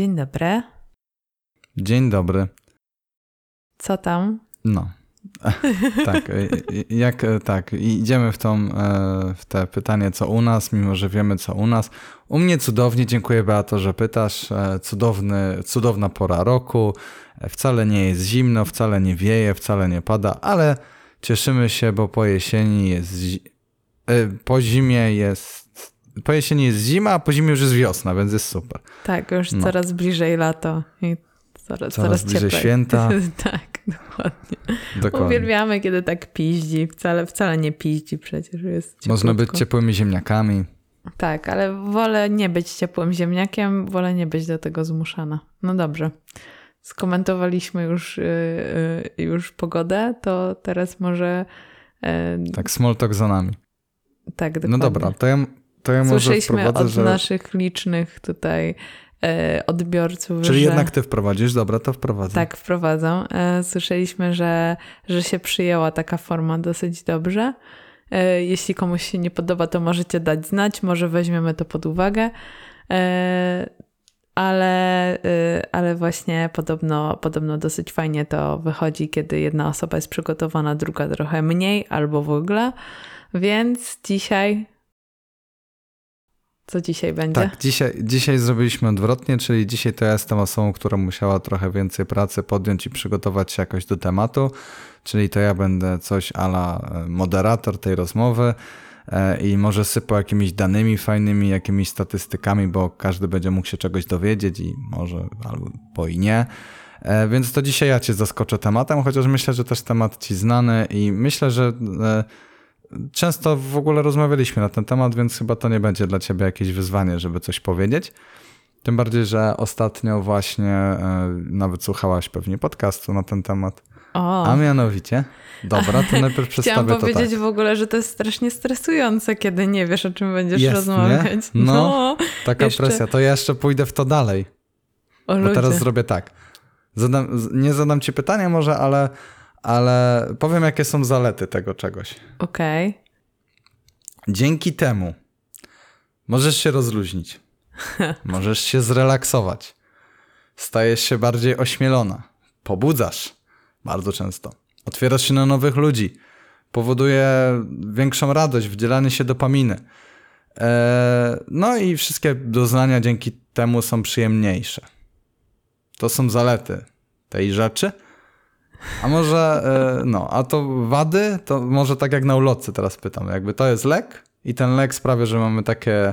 Dzień dobry. Dzień dobry. Co tam? No. tak, e, jak tak, idziemy w, tą, e, w te pytanie, co u nas, mimo że wiemy, co u nas. U mnie cudownie, dziękuję Beato, że pytasz. E, cudowny, cudowna pora roku. Wcale nie jest zimno, wcale nie wieje, wcale nie pada, ale cieszymy się, bo po jesieni jest. Po zimie jest. Po jesieni jest zima, a po zimie już jest wiosna, więc jest super. Tak, już no. coraz bliżej lato i coraz, coraz, coraz bliżej cieplej. święta. tak, dokładnie. dokładnie. Uwielbiamy, kiedy tak piździ. Wcale, wcale nie piździ przecież. Jest cieplutko. Można być ciepłymi ziemniakami. Tak, ale wolę nie być ciepłym ziemniakiem, wolę nie być do tego zmuszana. No dobrze. Skomentowaliśmy już, yy, już pogodę, to teraz może. Yy... Tak, small talk za nami. Tak, dokładnie. No dobra, to ja, to ja może Słyszeliśmy od że... naszych licznych tutaj e, odbiorców. Czyli że... jednak ty wprowadzisz, dobra, to wprowadzę. Tak, wprowadzą. E, słyszeliśmy, że, że się przyjęła taka forma dosyć dobrze. E, jeśli komuś się nie podoba, to możecie dać znać, może weźmiemy to pod uwagę. Ale, ale właśnie podobno, podobno dosyć fajnie to wychodzi, kiedy jedna osoba jest przygotowana, druga trochę mniej albo w ogóle. Więc dzisiaj co dzisiaj będzie? Tak, dzisiaj, dzisiaj zrobiliśmy odwrotnie, czyli dzisiaj to ja jestem osobą, która musiała trochę więcej pracy podjąć i przygotować się jakoś do tematu, czyli to ja będę coś ala e, moderator tej rozmowy e, i może sypał jakimiś danymi fajnymi, jakimiś statystykami, bo każdy będzie mógł się czegoś dowiedzieć i może albo i nie. E, więc to dzisiaj ja cię zaskoczę tematem, chociaż myślę, że też temat ci znany i myślę, że często w ogóle rozmawialiśmy na ten temat, więc chyba to nie będzie dla ciebie jakieś wyzwanie, żeby coś powiedzieć. Tym bardziej, że ostatnio właśnie e, nawet słuchałaś pewnie podcastu na ten temat. O. A mianowicie, dobra, to najpierw przedstawię Chciałam to powiedzieć tak. w ogóle, że to jest strasznie stresujące, kiedy nie wiesz, o czym będziesz jest, rozmawiać. Nie? No, no, taka jeszcze... presja. To ja jeszcze pójdę w to dalej. O, bo ludzie. teraz zrobię tak. Zadam, nie zadam ci pytania może, ale ale powiem, jakie są zalety tego czegoś. Okej. Okay. Dzięki temu możesz się rozluźnić, możesz się zrelaksować, stajesz się bardziej ośmielona, pobudzasz bardzo często, otwierasz się na nowych ludzi, powoduje większą radość, wdzielanie się dopaminy. Eee, no i wszystkie doznania dzięki temu są przyjemniejsze. To są zalety tej rzeczy. A może, e, no, a to wady, to może tak jak na ulotce teraz pytam, jakby to jest lek i ten lek sprawia, że mamy takie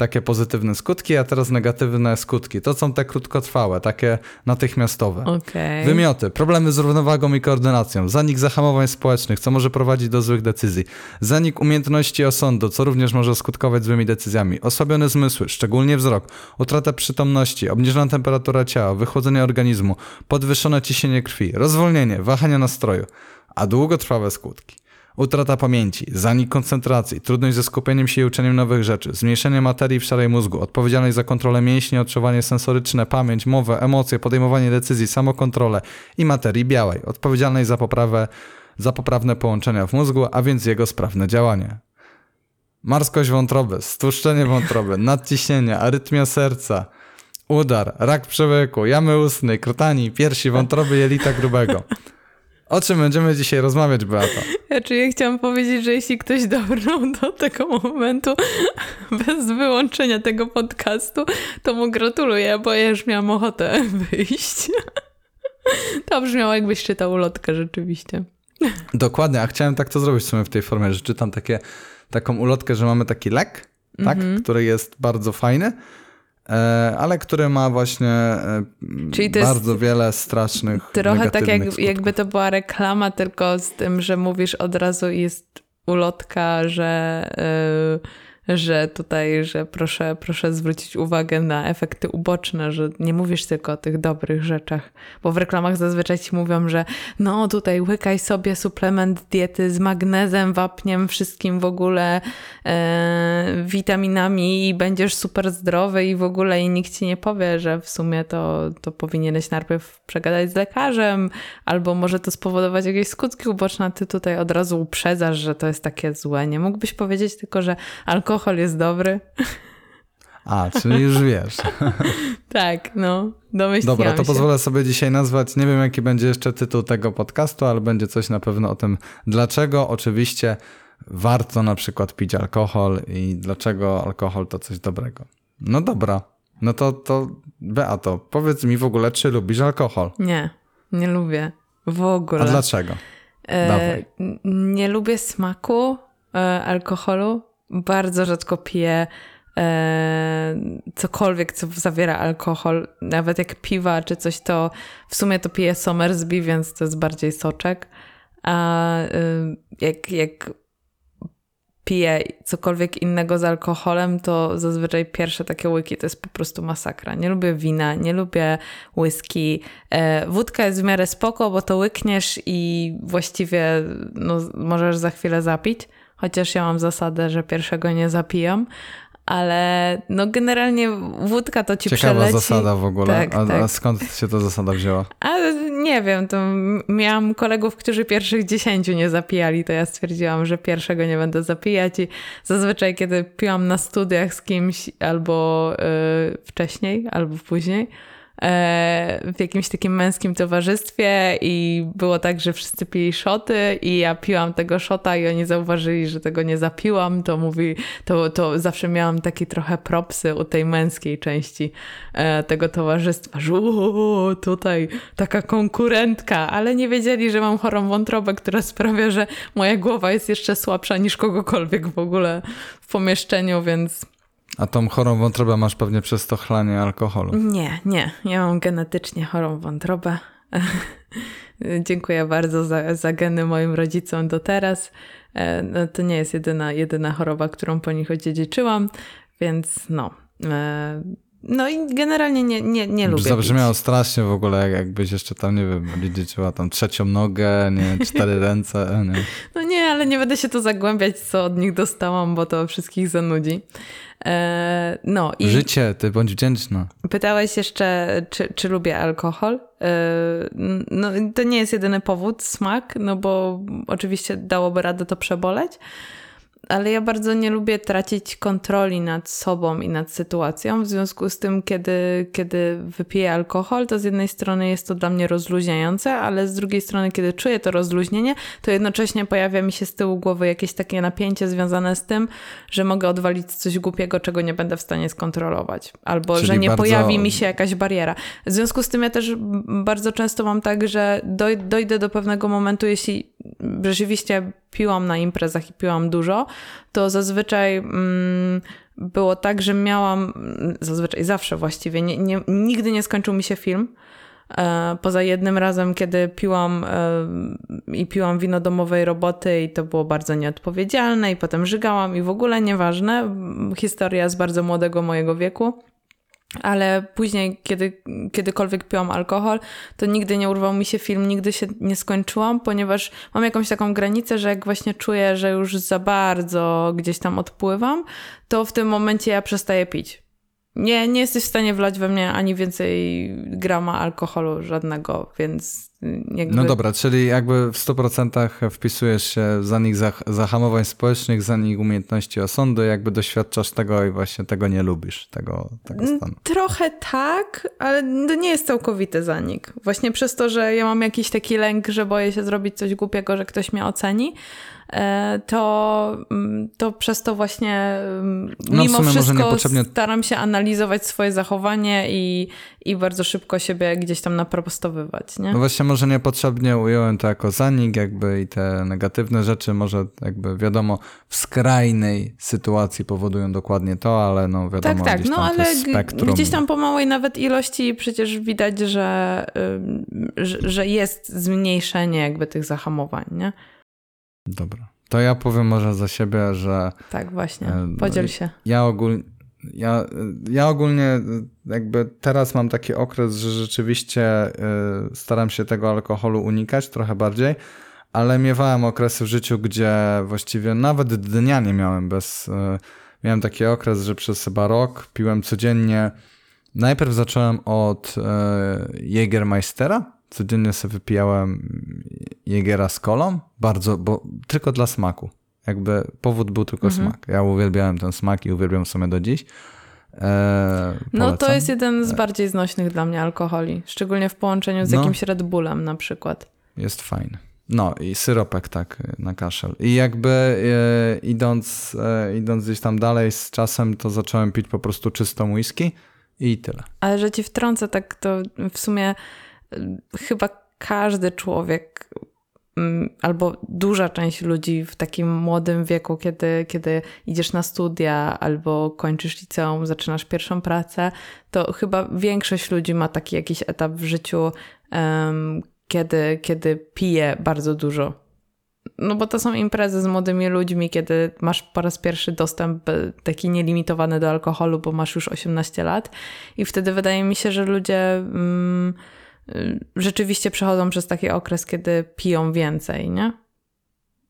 takie pozytywne skutki, a teraz negatywne skutki. To są te krótkotrwałe, takie natychmiastowe. Okay. Wymioty, problemy z równowagą i koordynacją, zanik zahamowań społecznych, co może prowadzić do złych decyzji, zanik umiejętności osądu, co również może skutkować złymi decyzjami, osłabione zmysły, szczególnie wzrok, utrata przytomności, obniżona temperatura ciała, wychłodzenie organizmu, podwyższone ciśnienie krwi, rozwolnienie, wahania nastroju, a długotrwałe skutki Utrata pamięci, zanik koncentracji, trudność ze skupieniem się i uczeniem nowych rzeczy, zmniejszenie materii w szarej mózgu, odpowiedzialność za kontrolę mięśni, odczuwanie sensoryczne, pamięć, mowę, emocje, podejmowanie decyzji, samokontrolę i materii białej, odpowiedzialność za poprawę za poprawne połączenia w mózgu, a więc jego sprawne działanie. Marskość wątroby, stłuszczenie wątroby, nadciśnienie, arytmia serca, udar, rak przełyku, jamy ustnej, krtani, piersi, wątroby jelita grubego. O czym będziemy dzisiaj rozmawiać, Beata? Znaczy, ja chciałam powiedzieć, że jeśli ktoś dobrnął do tego momentu bez wyłączenia tego podcastu, to mu gratuluję, bo ja już miałam ochotę wyjść. To brzmiało jakbyś czytał ulotkę rzeczywiście. Dokładnie, a chciałem tak to zrobić w sumie w tej formie, że czytam takie, taką ulotkę, że mamy taki lek, tak, mm -hmm. który jest bardzo fajny, ale który ma właśnie e, bardzo wiele strasznych Trochę tak jak, jakby to była reklama, tylko z tym, że mówisz od razu jest ulotka, że... Yy że tutaj, że proszę, proszę zwrócić uwagę na efekty uboczne, że nie mówisz tylko o tych dobrych rzeczach, bo w reklamach zazwyczaj ci mówią, że no tutaj łykaj sobie suplement diety z magnezem, wapniem, wszystkim w ogóle e, witaminami i będziesz super zdrowy i w ogóle i nikt ci nie powie, że w sumie to, to powinieneś najpierw przegadać z lekarzem, albo może to spowodować jakieś skutki uboczne, ty tutaj od razu uprzedzasz, że to jest takie złe. Nie mógłbyś powiedzieć tylko, że alkohol alkohol jest dobry. A, czyli już wiesz. tak, no, domyśliłam Dobra, to się. pozwolę sobie dzisiaj nazwać, nie wiem jaki będzie jeszcze tytuł tego podcastu, ale będzie coś na pewno o tym, dlaczego oczywiście warto na przykład pić alkohol i dlaczego alkohol to coś dobrego. No dobra, no to, to Beato, powiedz mi w ogóle, czy lubisz alkohol? Nie, nie lubię. W ogóle. A dlaczego? E, nie lubię smaku e, alkoholu. Bardzo rzadko piję e, cokolwiek, co zawiera alkohol. Nawet jak piwa czy coś, to w sumie to piję Somersby, więc to jest bardziej soczek. A e, jak, jak piję cokolwiek innego z alkoholem, to zazwyczaj pierwsze takie łyki to jest po prostu masakra. Nie lubię wina, nie lubię whisky. E, wódka jest w miarę spoko, bo to łykniesz i właściwie no, możesz za chwilę zapić. Chociaż ja mam zasadę, że pierwszego nie zapijam. Ale no generalnie wódka to ci Ciekawa przeleci. zasada w ogóle. Tak, a, tak. a skąd się ta zasada wzięła? Ale nie wiem, to miałam kolegów, którzy pierwszych dziesięciu nie zapijali, to ja stwierdziłam, że pierwszego nie będę zapijać i zazwyczaj kiedy piłam na studiach z kimś albo y, wcześniej, albo później, w jakimś takim męskim towarzystwie i było tak, że wszyscy pili szoty i ja piłam tego szota i oni zauważyli, że tego nie zapiłam, to mówi, to, to zawsze miałam taki trochę propsy u tej męskiej części e, tego towarzystwa, że "O, tutaj taka konkurentka, ale nie wiedzieli, że mam chorą wątrobę, która sprawia, że moja głowa jest jeszcze słabsza niż kogokolwiek w ogóle w pomieszczeniu, więc A tą chorą wątrobę masz pewnie przez to chlanie alkoholu. nie, nie. Ja mam genetycznie chorą wątrobę. Dziękuję bardzo za, za geny moim rodzicom do teraz. E, No, to nie jest jedyna, jedyna choroba, którą po nich odziedziczyłam, więc no. E, No i generalnie nie, nie, nie lubię Zabrzmiało pić. strasznie w ogóle, jak- jakbyś jeszcze tam, nie wiem, dziedziczyła tam trzecią nogę, nie, cztery ręce, nie. No nie, ale nie będę się tu zagłębiać, co od nich dostałam, bo to wszystkich zanudzi. E, No i... Życie, ty bądź wdzięczna. Pytałeś jeszcze, czy, czy lubię alkohol. Yy, No, to nie jest jedyny powód, smak, no bo oczywiście dałoby radę to przeboleć, ale ja bardzo nie lubię tracić kontroli nad sobą i nad sytuacją. W związku z tym, kiedy, kiedy wypiję alkohol, to z jednej strony jest to dla mnie rozluźniające, ale z drugiej strony, kiedy czuję to rozluźnienie, to jednocześnie pojawia mi się z tyłu głowy jakieś takie napięcie związane z tym, że mogę odwalić coś głupiego, czego nie będę w stanie skontrolować, albo Czyli że nie bardzo- pojawi mi się jakaś bariera. W związku z tym ja też bardzo często mam tak, że doj, dojdę do pewnego momentu, jeśli rzeczywiście piłam na imprezach i piłam dużo, to zazwyczaj mm, było tak, że miałam, zazwyczaj zawsze właściwie, nie, nie, nigdy nie skończył mi się film. E, Poza jednym razem, kiedy piłam e, i piłam wino domowej roboty i to było bardzo nieodpowiedzialne i potem żygałam i w ogóle nieważne. Historia z bardzo młodego mojego wieku. Ale później, kiedy kiedykolwiek piłam alkohol, to nigdy nie urwał mi się film, nigdy się nie skończyłam, ponieważ mam jakąś taką granicę, że jak właśnie czuję, że już za bardzo gdzieś tam odpływam, to w tym momencie ja przestaję pić. Nie, nie jesteś w stanie wlać we mnie ani więcej grama alkoholu żadnego, więc jakby... No dobra, czyli jakby w 100% wpisujesz się w zanik zah- zahamowań społecznych, zanik umiejętności osądu, jakby doświadczasz tego i właśnie tego nie lubisz, tego, tego stanu. Trochę tak, ale to nie jest całkowity zanik. Właśnie przez to, że ja mam jakiś taki lęk, że boję się zrobić coś głupiego, że ktoś mnie oceni, to, mm, to przez to właśnie mm, No, mimo wszystko staram się analizować swoje zachowanie i, i bardzo szybko siebie gdzieś tam naprostowywać, nie? No właśnie może niepotrzebnie ująłem to jako zanik jakby i te negatywne rzeczy może jakby wiadomo w skrajnej sytuacji powodują dokładnie to, ale no wiadomo Tak, tak, gdzieś no tam to ale spektrum. gdzieś tam po małej nawet ilości przecież widać, że, że, że jest zmniejszenie jakby tych zahamowań, nie? Dobra. To ja powiem może za siebie, że Tak, właśnie. E, no Podziel się. ja ogólnie ja, ja ogólnie jakby teraz mam taki okres, że rzeczywiście y, staram się tego alkoholu unikać trochę bardziej, ale miewałem okresy w życiu, gdzie właściwie nawet dnia nie miałem bez... Miałem taki okres, że przez chyba rok piłem codziennie. Najpierw zacząłem od Jägermeistera. Codziennie sobie wypijałem Jägera z kolą, bardzo, bo tylko dla smaku. Jakby powód był tylko Mhm. smak. Ja uwielbiałem ten smak i uwielbiam w sumie do dziś. E, no to jest jeden z bardziej znośnych dla mnie alkoholi, szczególnie w połączeniu z No. jakimś Red Bullem na przykład. Jest fajny. No i syropek tak na kaszel. I jakby e, idąc, e, idąc gdzieś tam dalej z czasem, to zacząłem pić po prostu czystą whisky i tyle. Ale że ci wtrącę, tak to w sumie chyba każdy człowiek mm, albo duża część ludzi w takim młodym wieku, kiedy, kiedy idziesz na studia albo kończysz liceum, zaczynasz pierwszą pracę, to chyba większość ludzi ma taki jakiś etap w życiu, em, kiedy, kiedy pije bardzo dużo. No bo to są imprezy z młodymi ludźmi, kiedy masz po raz pierwszy dostęp e, taki nielimitowany do alkoholu, bo masz już 18 lat i wtedy wydaje mi się, że ludzie mm, rzeczywiście przechodzą przez taki okres, kiedy piją więcej, nie?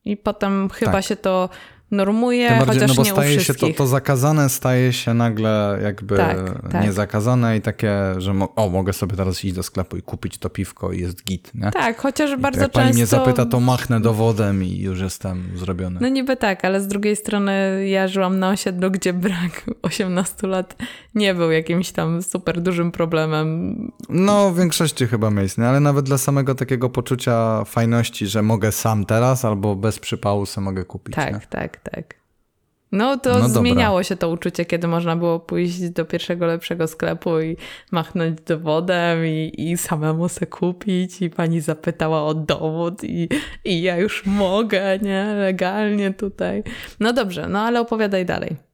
I potem chyba Tak. się to normuje, Tym bardziej, chociaż no bo nie staje się to, to zakazane staje się nagle jakby Tak, tak. niezakazane i takie, że mo- o, mogę sobie teraz iść do sklepu i kupić to piwko i jest git, nie? Tak, chociaż I bardzo jak pani często... mnie zapyta, to machnę dowodem i już jestem zrobiony. No niby tak, ale z drugiej strony ja żyłam na osiedlu, gdzie brak 18 lat nie był jakimś tam super dużym problemem. No, w większości chyba miejsc, nie? ale nawet dla samego takiego poczucia fajności, że mogę sam teraz albo bez przypału sobie mogę kupić. Tak, Nie? tak, tak. No to No zmieniało się to uczucie, kiedy można było pójść do pierwszego lepszego sklepu i machnąć dowodem i, i samemu se kupić i pani zapytała o dowód i, i ja już mogę, nie? Legalnie tutaj. No dobrze, no ale opowiadaj dalej.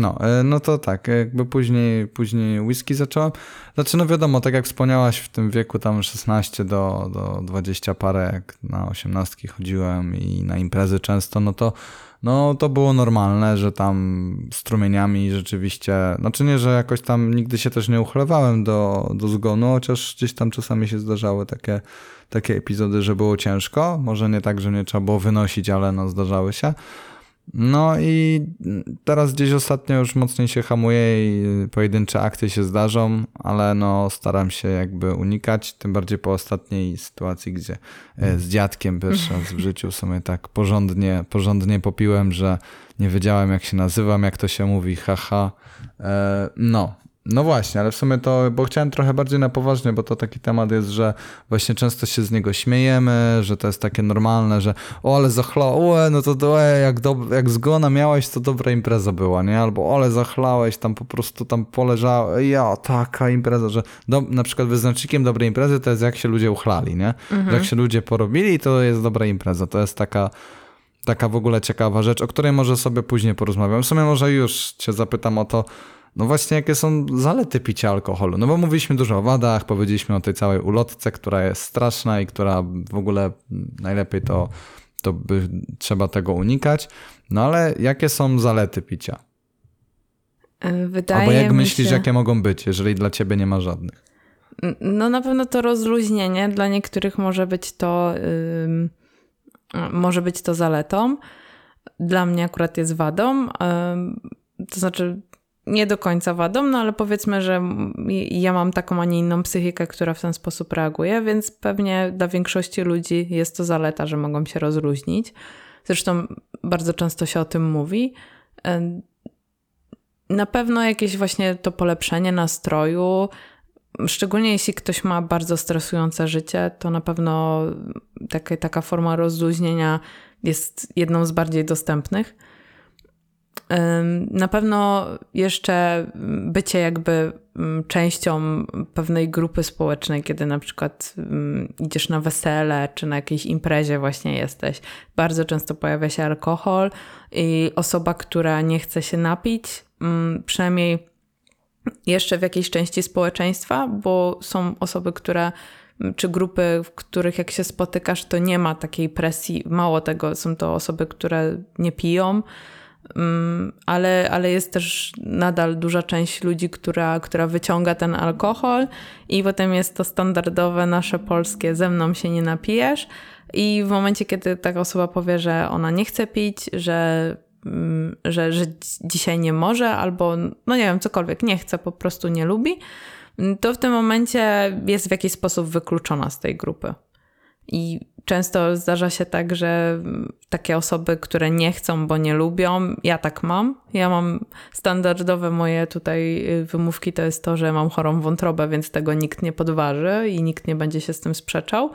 No, e, no to tak, jakby później, później whisky zacząłem. Znaczy, no wiadomo, tak jak wspomniałaś, w tym wieku tam 16 do, do 20 parę, jak na 18 chodziłem i na imprezy często, no to, no to było normalne, że tam strumieniami rzeczywiście, znaczy nie, że jakoś tam nigdy się też nie uchlewałem do, do zgonu, chociaż gdzieś tam czasami się zdarzały takie, takie epizody, że było ciężko. Może nie tak, że nie trzeba było wynosić, ale no zdarzały się. No i teraz gdzieś ostatnio już mocniej się hamuje i pojedyncze akty się zdarzą, ale no staram się jakby unikać, tym bardziej po ostatniej sytuacji, gdzie e, z dziadkiem pierwszy raz w życiu sobie tak porządnie, porządnie popiłem, że nie wiedziałem jak się nazywam, jak to się mówi, haha. E, no, no właśnie, ale w sumie to, bo chciałem trochę bardziej na poważnie, bo to taki temat jest, że właśnie często się z niego śmiejemy, że to jest takie normalne, że o, ale zachlałeś, no to, e, jak, do, jak zgona miałeś, to dobra impreza była, nie? Albo ale zachlałeś, tam po prostu tam poleżałeś, ja, taka impreza, że do, na przykład wyznacznikiem dobrej imprezy to jest jak się ludzie uchlali, nie? Że jak się ludzie porobili, to jest dobra impreza, to jest taka taka w ogóle ciekawa rzecz, o której może sobie później porozmawiam. W sumie może już cię zapytam o to, no właśnie jakie są zalety picia alkoholu. No bo mówiliśmy dużo o wadach, powiedzieliśmy o tej całej ulotce, która jest straszna i która w ogóle najlepiej to, to by trzeba tego unikać. No ale jakie są zalety picia? E, Wydaje Albo jak myślisz, się... jakie mogą być, jeżeli dla ciebie nie ma żadnych? No na pewno to rozluźnienie. Dla niektórych może być to, ym, może być to zaletą. Dla mnie akurat jest wadą. Ym, to znaczy nie do końca wadą, no ale powiedzmy, że ja mam taką, a nie inną psychikę, która w ten sposób reaguje, więc pewnie dla większości ludzi jest to zaleta, że mogą się rozluźnić. Zresztą bardzo często się o tym mówi. Na pewno jakieś właśnie to polepszenie nastroju, Szczególnie jeśli ktoś ma bardzo stresujące życie, to na pewno taka, taka forma rozluźnienia jest jedną z bardziej dostępnych. Na pewno jeszcze bycie jakby mm, częścią pewnej grupy społecznej, kiedy na przykład mm, idziesz na wesele czy na jakiejś imprezie właśnie jesteś. Bardzo często pojawia się alkohol i osoba, która nie chce się napić, mm, przynajmniej jeszcze w jakiejś części społeczeństwa, bo są osoby, które czy grupy, w których jak się spotykasz, to nie ma takiej presji. Mało tego, są to osoby, które nie piją, ale, ale jest też nadal duża część ludzi, która, która wyciąga ten alkohol i potem jest to standardowe nasze polskie ze mną się nie napijesz i w momencie, kiedy taka osoba powie, że ona nie chce pić, że mm, że, że dzisiaj nie może, albo no nie wiem, cokolwiek, nie chce, po prostu nie lubi, to w tym momencie jest w jakiś sposób wykluczona z tej grupy. I często zdarza się tak, że takie osoby, które nie chcą, bo nie lubią, ja tak mam. Ja mam standardowe moje tutaj y, wymówki to jest to, że mam chorą wątrobę, więc tego nikt nie podważy i nikt nie będzie się z tym sprzeczał.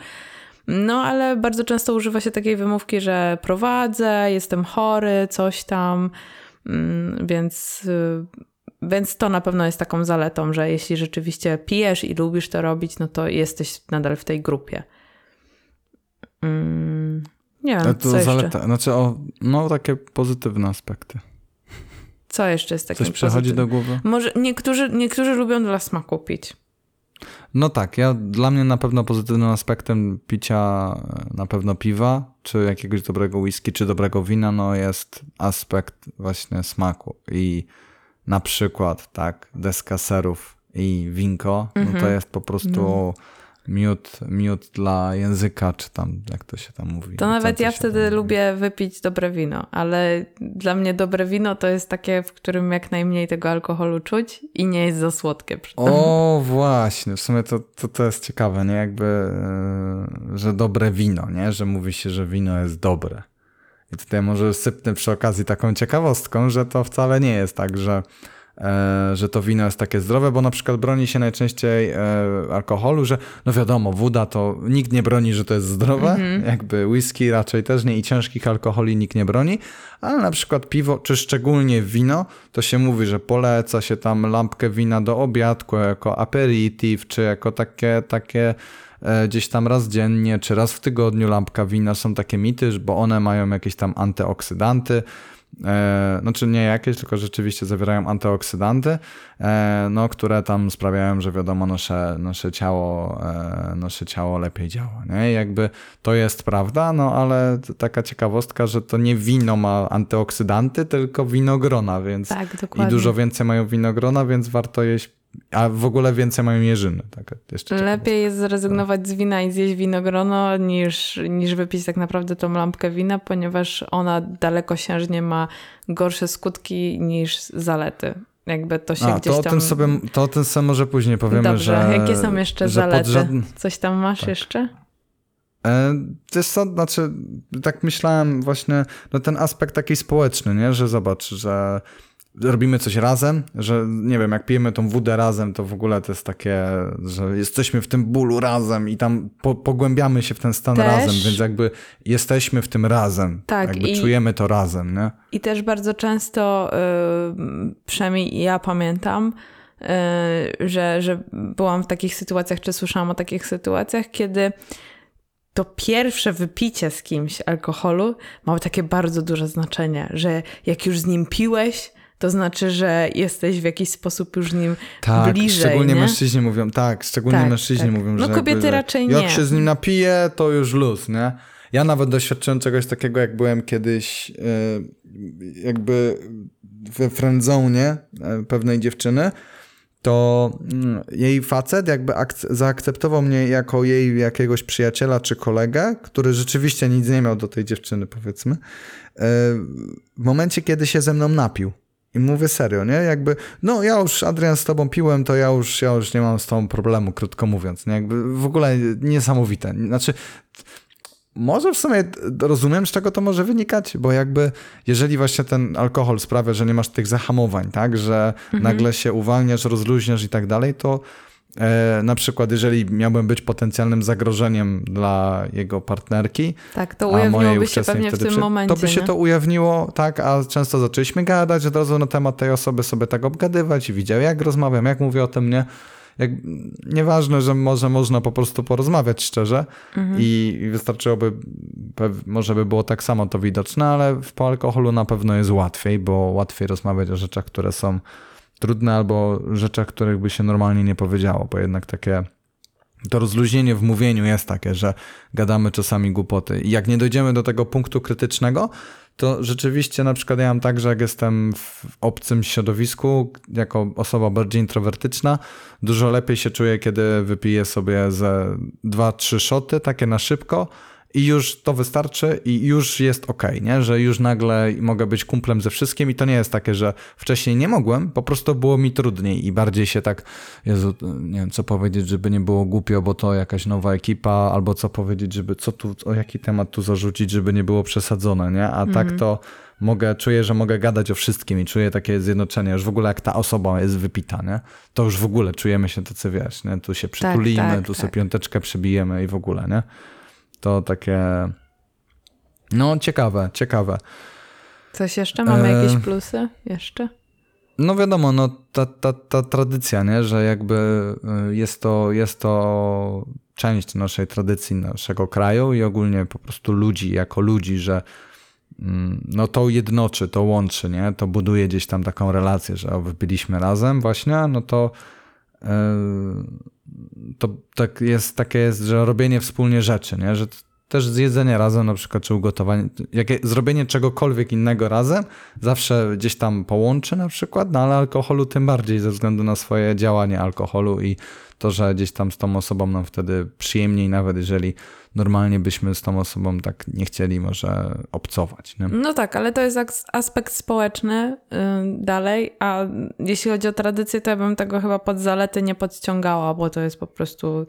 No, ale bardzo często używa się takiej wymówki, że prowadzę, jestem chory, coś tam, mm, więc, y, więc to na pewno jest taką zaletą, że jeśli rzeczywiście pijesz i lubisz to robić, no to jesteś nadal w tej grupie. Mm, nie wiem, to co zaleta, jeszcze? znaczy o, no takie pozytywne aspekty. Co jeszcze jest takim Coś przychodzi do głowy? Może niektórzy, niektórzy lubią dla smaku pić. No tak, ja dla mnie na pewno pozytywnym aspektem picia e, na pewno piwa, czy jakiegoś dobrego whisky, czy dobrego wina, no jest aspekt właśnie smaku. I na przykład, tak, deska serów i winko, no to Mhm. jest po prostu miód, miód dla języka, czy tam, jak to się tam mówi. To nawet ja wtedy lubię wypić dobre wino, ale dla mnie dobre wino to jest takie, w którym jak najmniej tego alkoholu czuć i nie jest za słodkie przy tym. O, właśnie, w sumie to, to, to jest ciekawe, nie? Jakby, e, że dobre wino, nie? Że mówi się, że wino jest dobre. I tutaj może sypnę przy okazji taką ciekawostką, że to wcale nie jest tak, że, że to wino jest takie zdrowe, bo na przykład broni się najczęściej e, alkoholu, że no wiadomo, woda to nikt nie broni, że to jest zdrowe, jakby whisky raczej też nie i ciężkich alkoholi nikt nie broni, ale na przykład piwo, czy szczególnie wino, to się mówi, że poleca się tam lampkę wina do obiadku jako aperitif, czy jako takie, takie e, gdzieś tam raz dziennie, czy raz w tygodniu lampka wina. Są takie mity, bo one mają jakieś tam antyoksydanty. E, znaczy nie jakieś, tylko rzeczywiście zawierają antyoksydanty, e, no, które tam sprawiają, że wiadomo, nasze, nasze, ciało, e, nasze ciało lepiej działa. Nie? I jakby to jest prawda, no ale taka ciekawostka, że to nie wino ma antyoksydanty, tylko winogrona, więc Tak, i dużo więcej mają winogrona, więc warto jeść, a w ogóle więcej mają jeżyny. Tak, Lepiej jest zrezygnować z wina i zjeść winogrono, niż, niż wypić tak naprawdę tą lampkę wina, ponieważ ona dalekosiężnie ma gorsze skutki niż zalety. Jakby to się A, gdzieś to o, tam... tym sobie, to o tym sobie może później powiemy, Dobrze, że... jakie są jeszcze zalety? żadn- Coś tam masz Tak. jeszcze? E, Wiesz co, znaczy, tak myślałem właśnie, no ten aspekt taki społeczny, nie, że zobacz, że robimy coś razem, że nie wiem, jak pijemy tą wódę razem, to w ogóle to jest takie, że jesteśmy w tym bólu razem i tam po, pogłębiamy się w ten stan Też. razem, więc jakby jesteśmy w tym razem, Tak, jakby i- czujemy to razem, nie? I też bardzo często, y, przynajmniej ja pamiętam, y, że, że byłam w takich sytuacjach, czy słyszałam o takich sytuacjach, kiedy to pierwsze wypicie z kimś alkoholu ma takie bardzo duże znaczenie, że jak już z nim piłeś, to znaczy, że jesteś w jakiś sposób już z nim Tak, bliżej. szczególnie nie? mężczyźni mówią, tak, szczególnie Tak, mężczyźni tak. mówią, No że jakby, kobiety że raczej jak nie. się z nim napije, to już luz, nie? Ja nawet doświadczyłem czegoś takiego, jak byłem kiedyś e, jakby we friendzone e, pewnej dziewczyny, to mm, jej facet jakby akc- zaakceptował mnie jako jej jakiegoś przyjaciela czy kolegę, który rzeczywiście nic nie miał do tej dziewczyny, powiedzmy, e, w momencie, kiedy się ze mną napił. I mówię serio, nie? Jakby, no ja już, Adrian, z tobą piłem, to ja już, ja już nie mam z tobą problemu, krótko mówiąc, nie? Jakby w ogóle niesamowite. Znaczy, może w sumie rozumiem, z czego to może wynikać, bo jakby jeżeli właśnie ten alkohol sprawia, że nie masz tych zahamowań, tak, że nagle się uwalniasz, rozluźniasz i tak dalej, to na przykład jeżeli miałbym być potencjalnym zagrożeniem dla jego partnerki, Tak, to a mojej ujawniłoby się ówczesnej wtedy tym przy- momencie. To by się nie? to ujawniło, tak, a często zaczęliśmy gadać od razu na temat tej osoby, sobie tak obgadywać i widział, jak rozmawiam, jak mówię o tym, nie? Jak, nieważne, że może można po prostu porozmawiać szczerze Mhm. i, i wystarczyłoby, może by było tak samo to widoczne, ale w, po alkoholu na pewno jest łatwiej, bo łatwiej rozmawiać o rzeczach, które są trudne albo rzeczach, których by się normalnie nie powiedziało, bo jednak takie to rozluźnienie w mówieniu jest takie, że gadamy czasami głupoty. I jak nie dojdziemy do tego punktu krytycznego, to rzeczywiście na przykład ja mam tak, że jak jestem w obcym środowisku, jako osoba bardziej introwertyczna, dużo lepiej się czuję, kiedy wypiję sobie ze dwa, trzy szoty, takie na szybko i już to wystarczy i już jest ok, nie? że już nagle mogę być kumplem ze wszystkim i to nie jest takie, że wcześniej nie mogłem, po prostu było mi trudniej i bardziej się tak, Jezu, nie wiem co powiedzieć, żeby nie było głupio, bo to jakaś nowa ekipa, albo co powiedzieć, żeby co tu, o jaki temat tu zarzucić, żeby nie było przesadzone, nie? A tak to mogę, czuję, że mogę gadać o wszystkim i czuję takie zjednoczenie, już w ogóle jak ta osoba jest wypita, nie? to już w ogóle czujemy się tacy, wiesz, nie? tu się tak, przytulimy, tak, tak, tu tak. sobie piąteczkę przybijemy i w ogóle, nie? To takie, no ciekawe, ciekawe. Coś jeszcze? Mamy e... jakieś plusy jeszcze? No wiadomo, no ta, ta, ta tradycja, nie? że jakby y, jest to, jest to część naszej tradycji, naszego kraju i ogólnie po prostu ludzi, jako ludzi, że Mm, no to jednoczy, to łączy, nie? To buduje gdzieś tam taką relację, że byliśmy razem właśnie, no to to tak jest, takie jest, że robienie wspólnie rzeczy, nie? Że też zjedzenie razem na przykład, czy ugotowanie, jakie, zrobienie czegokolwiek innego razem zawsze gdzieś tam połączy na przykład, no ale alkoholu tym bardziej ze względu na swoje działanie alkoholu i to, że gdzieś tam z tą osobą nam wtedy przyjemniej, nawet jeżeli normalnie byśmy z tą osobą tak nie chcieli może obcować. Nie? No tak, ale to jest aspekt społeczny yy, dalej, a jeśli chodzi o tradycję, to ja bym tego chyba pod zalety nie podciągała, bo to jest po prostu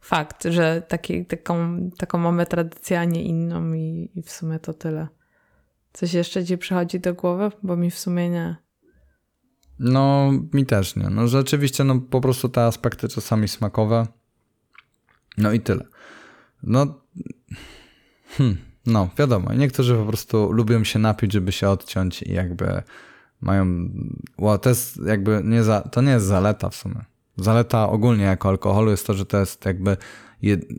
fakt, że taki, taką, taką mamy tradycję, a nie inną i, i w sumie to tyle. Coś jeszcze ci przychodzi do głowy? Bo mi w sumie nie. No, mi też nie. No rzeczywiście, no po prostu te aspekty czasami smakowe. No i tyle. No, hmm, no wiadomo, niektórzy po prostu lubią się napić, żeby się odciąć i jakby mają, well, to jest jakby nie za, to nie jest zaleta w sumie. Zaleta ogólnie jako alkoholu jest to, że to jest jakby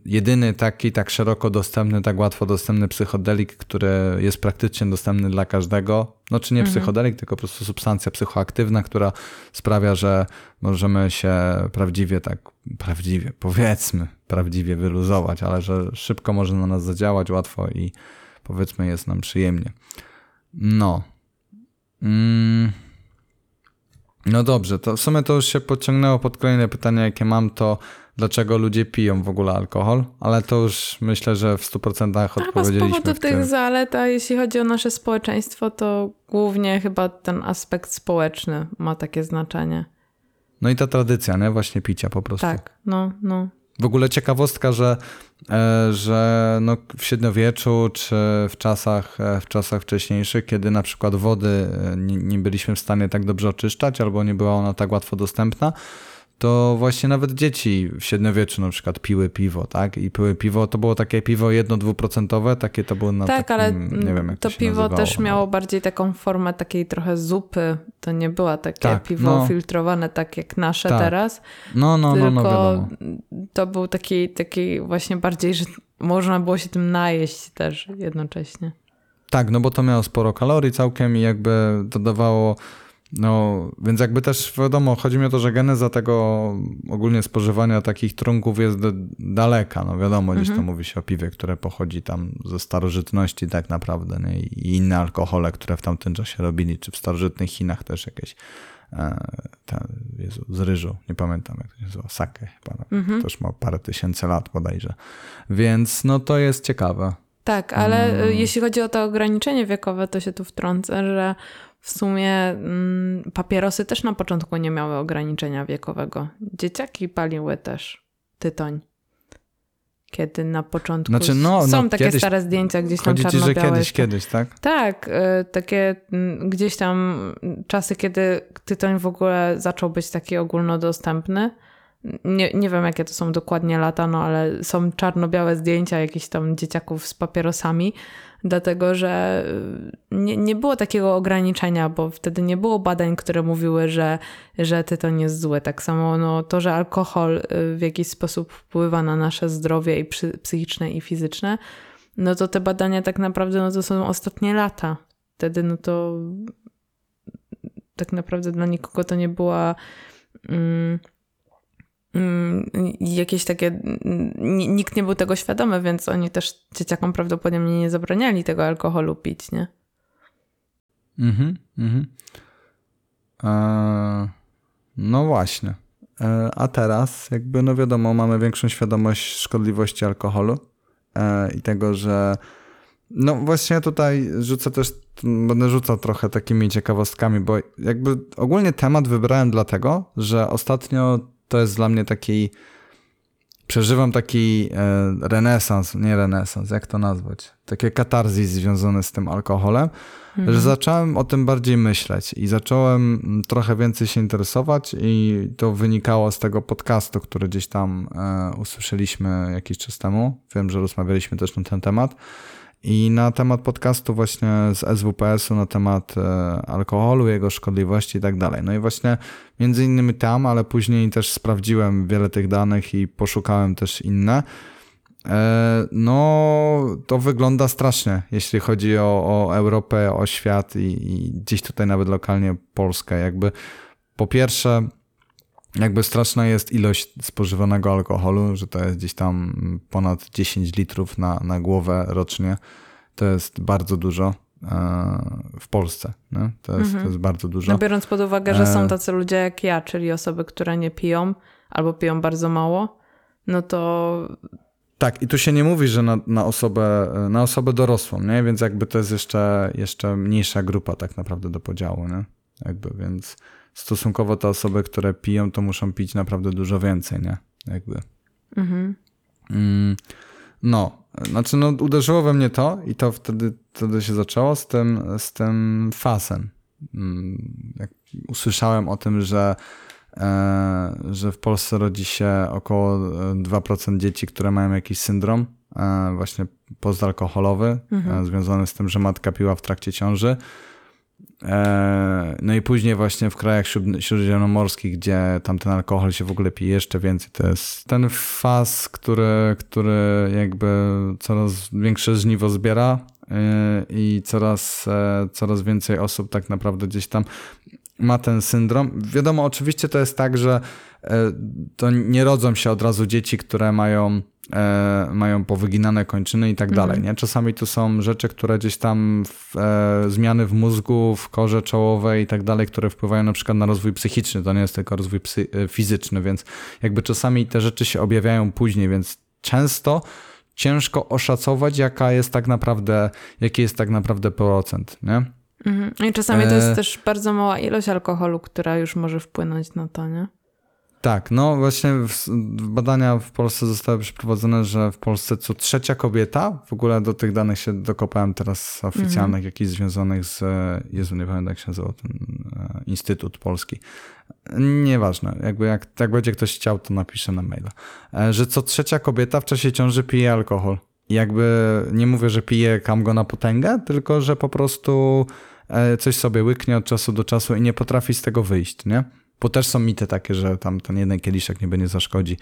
jedyny taki tak szeroko dostępny, tak łatwo dostępny psychodelik, który jest praktycznie dostępny dla każdego. No czy nie mhm. psychodelik, tylko po prostu substancja psychoaktywna, która sprawia, że możemy się prawdziwie tak, prawdziwie, powiedzmy, prawdziwie wyluzować, ale że szybko może na nas zadziałać, łatwo i powiedzmy jest nam przyjemnie. No. Mm. No dobrze, to w sumie to już się podciągnęło pod kolejne pytanie, jakie mam, to dlaczego ludzie piją w ogóle alkohol, ale to już myślę, że w 100% odpowiedzieliśmy. A z powodu tych zalet, a jeśli chodzi o nasze społeczeństwo, to głównie chyba ten aspekt społeczny ma takie znaczenie. No i ta tradycja, nie? Właśnie picia po prostu. Tak, no, no. W ogóle ciekawostka, że, e, że no w średniowieczu czy w czasach, e, w czasach wcześniejszych, kiedy na przykład wody e, nie, nie byliśmy w stanie tak dobrze oczyszczać albo nie była ona tak łatwo dostępna, to właśnie nawet dzieci w średniowieczu na przykład piły piwo, tak? I piły piwo, to było takie piwo jedno, dwuprocentowe, takie to było na Tak, takim, ale nie wiem, jak to, to piwo nazywało, też no. miało bardziej taką formę takiej trochę zupy. To nie było takie tak, piwo no. filtrowane tak jak nasze tak. teraz. No, no, no, no, no to był taki, taki właśnie bardziej, że można było się tym najeść też jednocześnie. Tak, no bo to miało sporo kalorii całkiem i jakby dodawało no, więc jakby też wiadomo, chodzi mi o to, że geneza tego ogólnie spożywania takich trunków jest daleka. No wiadomo, gdzieś mhm. to mówi się o piwie, które pochodzi tam ze starożytności tak naprawdę, nie? I inne alkohole, które w tamtym czasie robili, czy w starożytnych Chinach też jakieś e, ta, Jezu, z ryżu, nie pamiętam jak to się nazywa, sake chyba, no. mhm. to już ma parę tysięcy lat bodajże. Więc no to jest ciekawe. Tak, ale hmm. jeśli chodzi o to ograniczenie wiekowe, to się tu wtrącę, że w sumie mm, papierosy też na początku nie miały ograniczenia wiekowego. Dzieciaki paliły też tytoń. Kiedy na początku znaczy, no, są no, takie kiedyś, stare zdjęcia gdzieś tam czarno ci, że kiedyś, kiedyś, tak? Tak, y, takie y, gdzieś tam czasy, kiedy tytoń w ogóle zaczął być taki ogólnodostępny. Nie, nie wiem, jakie to są dokładnie lata, no ale są czarno-białe zdjęcia jakichś tam dzieciaków z papierosami dlatego że y, nie, nie było takiego ograniczenia, bo wtedy nie było badań, które mówiły, że, że tytoń jest zły. Tak samo no, to, że alkohol y, w jakiś sposób wpływa na nasze zdrowie i psychiczne i fizyczne, no to te badania tak naprawdę no, to są ostatnie lata. Wtedy no to tak naprawdę dla nikogo to nie była... Mm, jakieś takie, mm, nikt nie był tego świadomy, więc oni też dzieciakom prawdopodobnie nie zabraniali tego alkoholu pić, nie? Mhm, mhm. E, no właśnie. E, a teraz jakby, no wiadomo, mamy większą świadomość szkodliwości alkoholu. e, i tego, że no właśnie tutaj rzucę też, będę rzucał trochę takimi ciekawostkami, bo jakby ogólnie temat wybrałem dlatego, że ostatnio to jest dla mnie taki przeżywam taki e, renesans, nie renesans, jak to nazwać? Takie katarzis związane z tym alkoholem, mhm. że zacząłem o tym bardziej myśleć i zacząłem trochę więcej się interesować i to wynikało z tego podcastu, który gdzieś tam e, usłyszeliśmy jakiś czas temu. Wiem, że rozmawialiśmy też na ten temat. I na temat podcastu właśnie z SWPS-u, na temat e, alkoholu, jego szkodliwości i tak dalej. No i właśnie między innymi tam, ale później też sprawdziłem wiele tych danych i poszukałem też inne. E, no, to wygląda strasznie, jeśli chodzi o, o Europę, o świat i, i gdzieś tutaj nawet lokalnie Polskę. Jakby po pierwsze, jakby straszna jest ilość spożywanego alkoholu, że to jest gdzieś tam ponad 10 litrów na, na głowę rocznie. To jest bardzo dużo e, w Polsce. To, jest, mhm. to jest bardzo dużo. No biorąc pod uwagę, że są e, tacy ludzie jak ja, czyli osoby, które nie piją albo piją bardzo mało, no to. Tak, i tu się nie mówi, że na, na, osobę, na osobę dorosłą, nie? więc jakby to jest jeszcze, jeszcze mniejsza grupa tak naprawdę do podziału. Nie? Jakby, więc stosunkowo te osoby, które piją, to muszą pić naprawdę dużo więcej, nie? Jakby. Mhm. Mm, no, znaczy no uderzyło we mnie to i to wtedy, wtedy się zaczęło z tym, z tym fasem. Mm, jak usłyszałem o tym, że e, że w Polsce rodzi się około 2% dzieci, które mają jakiś syndrom e, właśnie postalkoholowy, mhm. e, związany z tym, że matka piła w trakcie ciąży. E, no i później właśnie w krajach śródziemnomorskich, gdzie tam ten alkohol się w ogóle pije jeszcze więcej, to jest ten faz, który, który jakby coraz większe żniwo zbiera e, i coraz, e, coraz więcej osób tak naprawdę gdzieś tam ma ten syndrom. Wiadomo, oczywiście to jest tak, że to nie rodzą się od razu dzieci, które mają e, mają powyginane kończyny i tak dalej. Mhm. Nie? Czasami to są rzeczy, które gdzieś tam w, e, zmiany w mózgu, w korze czołowej i tak dalej, które wpływają na przykład na rozwój psychiczny. To nie jest tylko rozwój e, fizyczny, więc jakby czasami te rzeczy się objawiają później, więc często ciężko oszacować, jaka jest tak naprawdę, jaki jest tak naprawdę procent, nie? Mhm. I czasami to jest e, też bardzo mała ilość alkoholu, która już może wpłynąć na to, nie? Tak, no właśnie badania w Polsce zostały przeprowadzone, że w Polsce co trzecia kobieta, w ogóle do tych danych się dokopałem teraz oficjalnych, mm jakichś związanych z, Jezu, nie pamiętam jak się nazywał ten e, Instytut Polski. Nieważne, jakby jak, jak będzie ktoś chciał, to napiszę na maila. E, że co trzecia kobieta w czasie ciąży pije alkohol. Jakby nie mówię, że pije kam go na potęgę, tylko że po prostu e, coś sobie łyknie od czasu do czasu i nie potrafi z tego wyjść, nie? Bo też są mity takie, że tam ten jeden kieliszek nie będzie zaszkodzi.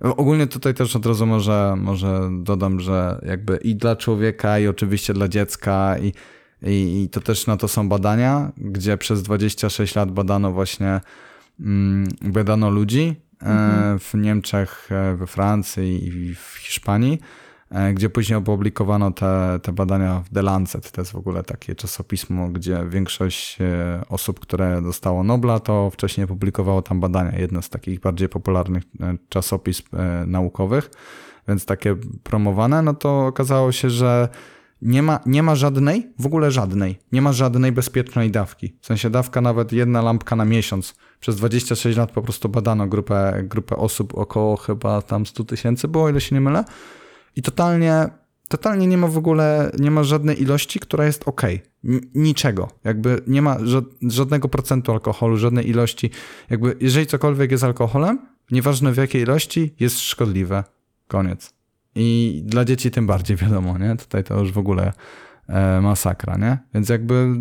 Ogólnie tutaj też od razu może, może dodam, że jakby i dla człowieka, i oczywiście dla dziecka, i, i, i to też na to są badania, gdzie przez 26 lat badano właśnie mm, badano ludzi e, mhm. w Niemczech, e, we Francji i w Hiszpanii E, gdzie później opublikowano te, te badania w The Lancet. To jest w ogóle takie czasopismo, gdzie większość e, osób, które dostało Nobla, to wcześniej publikowało tam badania. Jedno z takich bardziej popularnych e, czasopism naukowych, więc takie promowane. No to okazało się, że nie ma, nie ma żadnej, w ogóle żadnej, nie ma żadnej bezpiecznej dawki. W sensie dawka nawet jedna lampka na miesiąc. Przez 26 lat po prostu badano grupę, grupę osób, około chyba tam 100 tysięcy było, ile się nie mylę i totalnie, totalnie nie ma w ogóle, nie ma żadnej ilości, która jest ok. Niczego. Jakby nie ma żadnego procentu alkoholu, żadnej ilości. Jakby jeżeli cokolwiek jest alkoholem, nieważne w jakiej ilości, jest szkodliwe. Koniec. I dla dzieci tym bardziej wiadomo, nie? Tutaj to już w ogóle e, masakra, nie? Więc jakby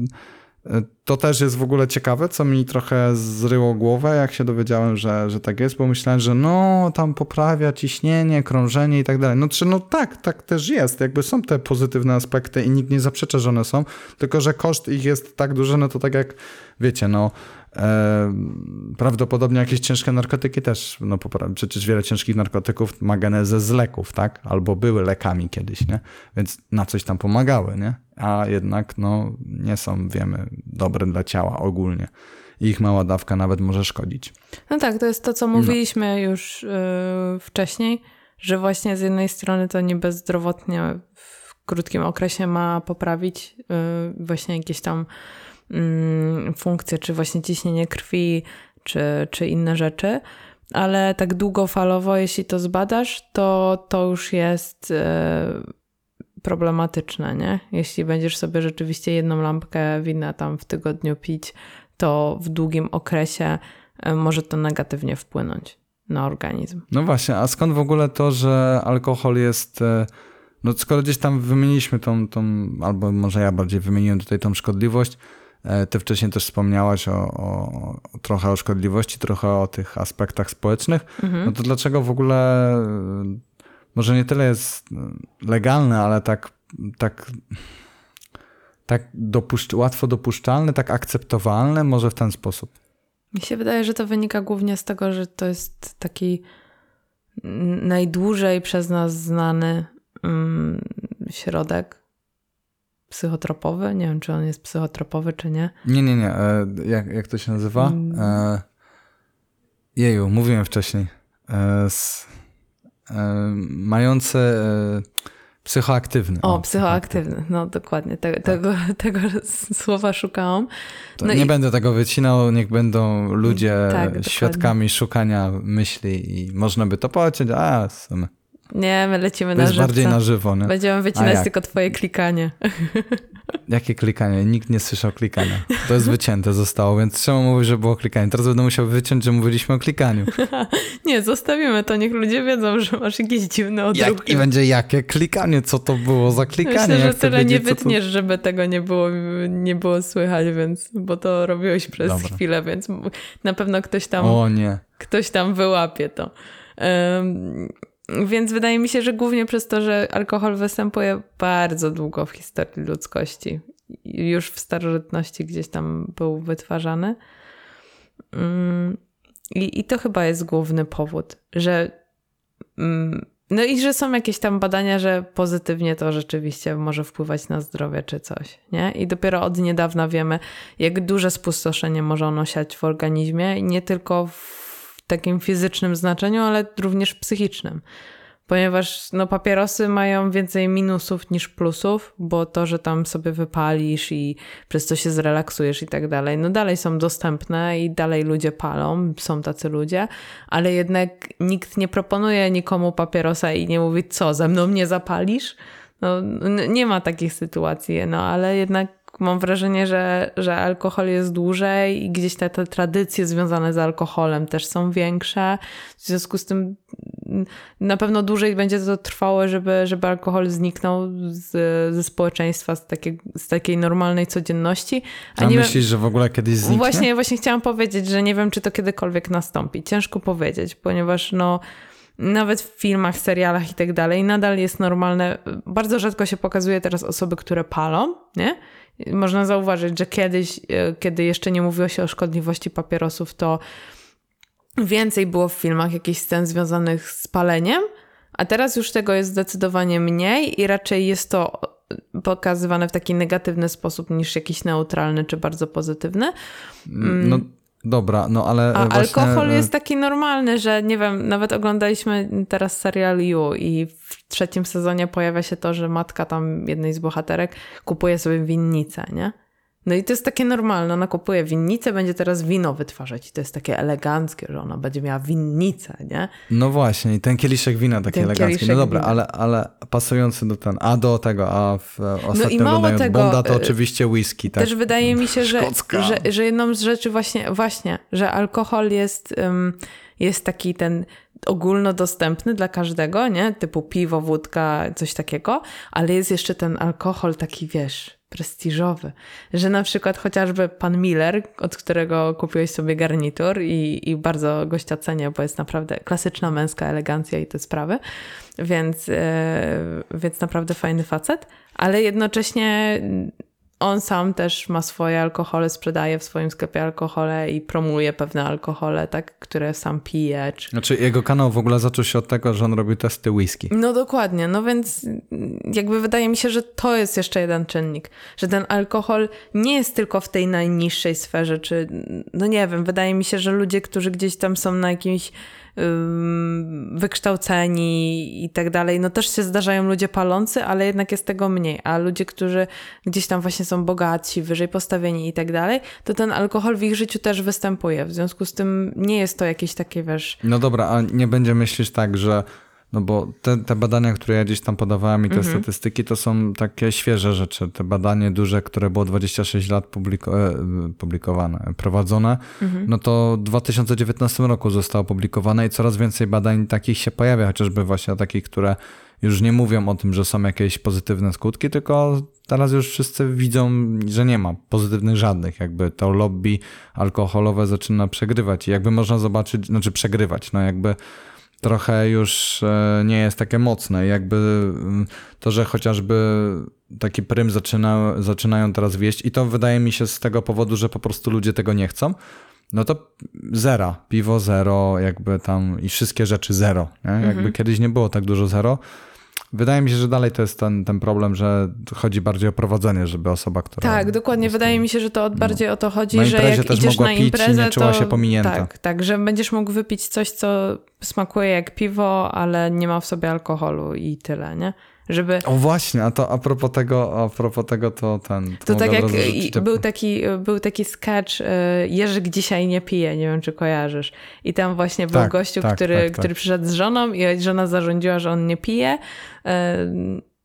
to też jest w ogóle ciekawe, co mi trochę zryło głowę, jak się dowiedziałem, że, że tak jest, bo myślałem, że no, tam poprawia ciśnienie, krążenie i tak dalej. No, czy, no tak, tak też jest. Jakby są te pozytywne aspekty i nikt nie zaprzecza, że one są, tylko że koszt ich jest tak duży, no to tak jak wiecie, no prawdopodobnie jakieś ciężkie narkotyki też, no przecież wiele ciężkich narkotyków ma genezę z leków, tak? Albo były lekami kiedyś, nie? Więc na coś tam pomagały, nie? A jednak, no, nie są, wiemy, dobre dla ciała ogólnie. I ich mała dawka nawet może szkodzić. No tak, to jest to, co mówiliśmy no. już yy, wcześniej, że właśnie z jednej strony to niby zdrowotnie w krótkim okresie ma poprawić yy, właśnie jakieś tam funkcje, czy właśnie ciśnienie krwi, czy, czy inne rzeczy, ale tak długofalowo, jeśli to zbadasz, to to już jest yy, problematyczne, nie? Jeśli będziesz sobie rzeczywiście jedną lampkę wina tam w tygodniu pić, to w długim okresie yy, może to negatywnie wpłynąć na organizm. No właśnie, a skąd w ogóle to, że alkohol jest. E, no skoro gdzieś tam wymieniliśmy tą, tą albo może ja bardziej wymieniłem tutaj tą szkodliwość, e, ty wcześniej też wspomniałaś o, o, trochę o szkodliwości, trochę o tych aspektach społecznych, mhm. no to dlaczego w ogóle e, może nie tyle jest legalne, ale tak, tak, tak dopuszcz, łatwo dopuszczalne, tak akceptowalne może w ten sposób? Mi się wydaje, że to wynika głównie z tego, że to jest taki najdłużej przez nas znany um, środek psychotropowy. Nie wiem, czy on jest psychotropowy, czy nie. Nie, nie, nie. E, jak, jak to się nazywa? Mm. E, jeju, mówiłem wcześniej. E, s, e, mające e, Psychoaktywny. O, o psychoaktywny, no dokładnie. Te, tak. tego, tego słowa szukałam. No nie i... będę tego wycinał, niech będą ludzie tak, świadkami szukania myśli i można by to powiedzieć, a sumie. Nie, my lecimy to na jest bardziej na żywo. Nie? Będziemy wycinać tylko twoje klikanie. Jakie klikanie? Nikt nie słyszał klikania. To jest wycięte zostało, więc czemu mówić, że było klikanie? Teraz będę musiał wyciąć, że mówiliśmy o klikaniu. nie, zostawimy to. Niech ludzie wiedzą, że masz jakieś dziwne odruchy. Jak, I będzie jakie klikanie? Co to było za klikanie? Myślę, że tyle wiedzieć, nie wytniesz, to... żeby tego nie było, nie było słychać, więc, bo to robiłeś przez Dobra. chwilę, więc na pewno ktoś tam... O nie. Ktoś tam wyłapie to. Um, więc wydaje mi się, że głównie przez to, że alkohol występuje bardzo długo w historii ludzkości. Już w starożytności gdzieś tam był wytwarzany. Mm, I, i to chyba jest główny powód, że. Mm, no i że są jakieś tam badania, że pozytywnie to rzeczywiście może wpływać na zdrowie czy coś, nie? I dopiero od niedawna wiemy, jak duże spustoszenie może ono siać w organizmie, nie tylko w takim fizycznym znaczeniu, ale również psychicznym. Ponieważ no, papierosy mają więcej minusów niż plusów, bo to, że tam sobie wypalisz i przez to się zrelaksujesz i tak dalej, no dalej są dostępne i dalej ludzie palą, są tacy ludzie, ale jednak nikt nie proponuje nikomu papierosa i nie mówi, co, ze mną nie zapalisz? No, nie ma takich sytuacji, no ale jednak mam wrażenie, że, że alkohol jest dłużej i gdzieś te, te tradycje związane z alkoholem też są większe. W związku z tym mm, na pewno dłużej będzie to trwało, żeby, żeby alkohol zniknął z, ze społeczeństwa, z takiej, z takiej normalnej codzienności. A, A nie myślisz, wiem, że w ogóle kiedyś zniknie? Właśnie, właśnie chciałam powiedzieć, że nie wiem, czy to kiedykolwiek nastąpi. Ciężko powiedzieć, ponieważ no nawet w filmach, serialach i tak dalej, nadal jest normalne. Bardzo rzadko się pokazuje teraz osoby, które palą, nie? Można zauważyć, że kiedyś, e, kiedy jeszcze nie mówiło się o szkodliwości papierosów, to więcej było w filmach jakichś scen związanych z paleniem, a teraz już tego jest zdecydowanie mniej i raczej jest to pokazywane w taki negatywny sposób niż jakiś neutralny czy bardzo pozytywny. No Dobra, no ale. A właśnie... alkohol jest taki normalny, że nie wiem, nawet oglądaliśmy teraz serial You i w trzecim sezonie pojawia się to, że matka tam jednej z bohaterek kupuje sobie winnicę, nie? No i to jest takie normalne. Ona kupuje winnicę, będzie teraz wino wytwarzać. I to jest takie eleganckie, że ona będzie miała winnicę, nie? No właśnie, i ten kieliszek wina taki ten elegancki. No dobra, ale, ale pasujący do ten, a do tego, a w ostatnio no oglądając tego, Bonda, to y, oczywiście whisky, tak? Też wydaje mi się, że, że, że jedną z rzeczy właśnie, właśnie, że alkohol jest, um, jest taki ten ogólnodostępny dla każdego, nie? Typu piwo, wódka, coś takiego, ale jest jeszcze ten alkohol taki, wiesz, prestiżowy, że na przykład chociażby pan Miller, od którego kupiłeś sobie garnitur i, i bardzo gościa cenię, bo jest naprawdę klasyczna męska elegancja i te sprawy, więc, yy, więc naprawdę fajny facet, ale jednocześnie on sam też ma swoje alkohole, sprzedaje w swoim sklepie alkohole i promuje pewne alkohole, tak, które sam pije. Czy... Znaczy jego kanał w ogóle zaczął się od tego, że on robił testy whisky. No dokładnie, no więc jakby wydaje mi się, że to jest jeszcze jeden czynnik, że ten alkohol nie jest tylko w tej najniższej sferze, czy no nie wiem, wydaje mi się, że ludzie, którzy gdzieś tam są na jakimś wykształceni i tak dalej. No też się zdarzają ludzie palący, ale jednak jest tego mniej. A ludzie, którzy gdzieś tam właśnie są bogaci, wyżej postawieni i tak dalej, to ten alkohol w ich życiu też występuje. W związku z tym nie jest to jakieś takie, wiesz... No dobra, a nie będzie myślisz tak, że no bo te, te badania, które ja gdzieś tam podawałem i te mhm. statystyki, to są takie świeże rzeczy. Te badanie duże, które było 26 lat publiko e, publikowane, prowadzone, mhm. no to w 2019 roku zostało opublikowane i coraz więcej badań takich się pojawia, chociażby właśnie takich, które już nie mówią o tym, że są jakieś pozytywne skutki, tylko teraz już wszyscy widzą, że nie ma pozytywnych żadnych. Jakby to lobby alkoholowe zaczyna przegrywać i jakby można zobaczyć, znaczy przegrywać, no jakby trochę już e, nie jest takie mocne. Jakby mm, to, że chociażby taki prym zaczyna, zaczynają teraz wieść i to wydaje mi się z tego powodu, że po prostu ludzie tego nie chcą, no to zera, piwo zero, jakby tam i wszystkie rzeczy zero. Jakby mhm. kiedyś nie było tak dużo zero, Wydaje mi się, że dalej to jest ten, ten problem, że chodzi bardziej o prowadzenie, żeby osoba, która... Tak, dokładnie. Wydaje mi się, że to bardziej no, o to chodzi, że jak idziesz na imprezę, nie czuła to... się pominięta. Tak, tak, że będziesz mógł wypić coś, co smakuje jak piwo, ale nie ma w sobie alkoholu i tyle, nie? Żeby... O właśnie, a to a propos tego, a propos tego to ten... To, to tak jak był taki, był taki sketch y, Jerzyk dzisiaj nie pije, nie wiem czy kojarzysz. I tam właśnie był tak, gościu, tak, który, tak, który tak. przyszedł z żoną i żona zarządziła, że on nie pije. Y,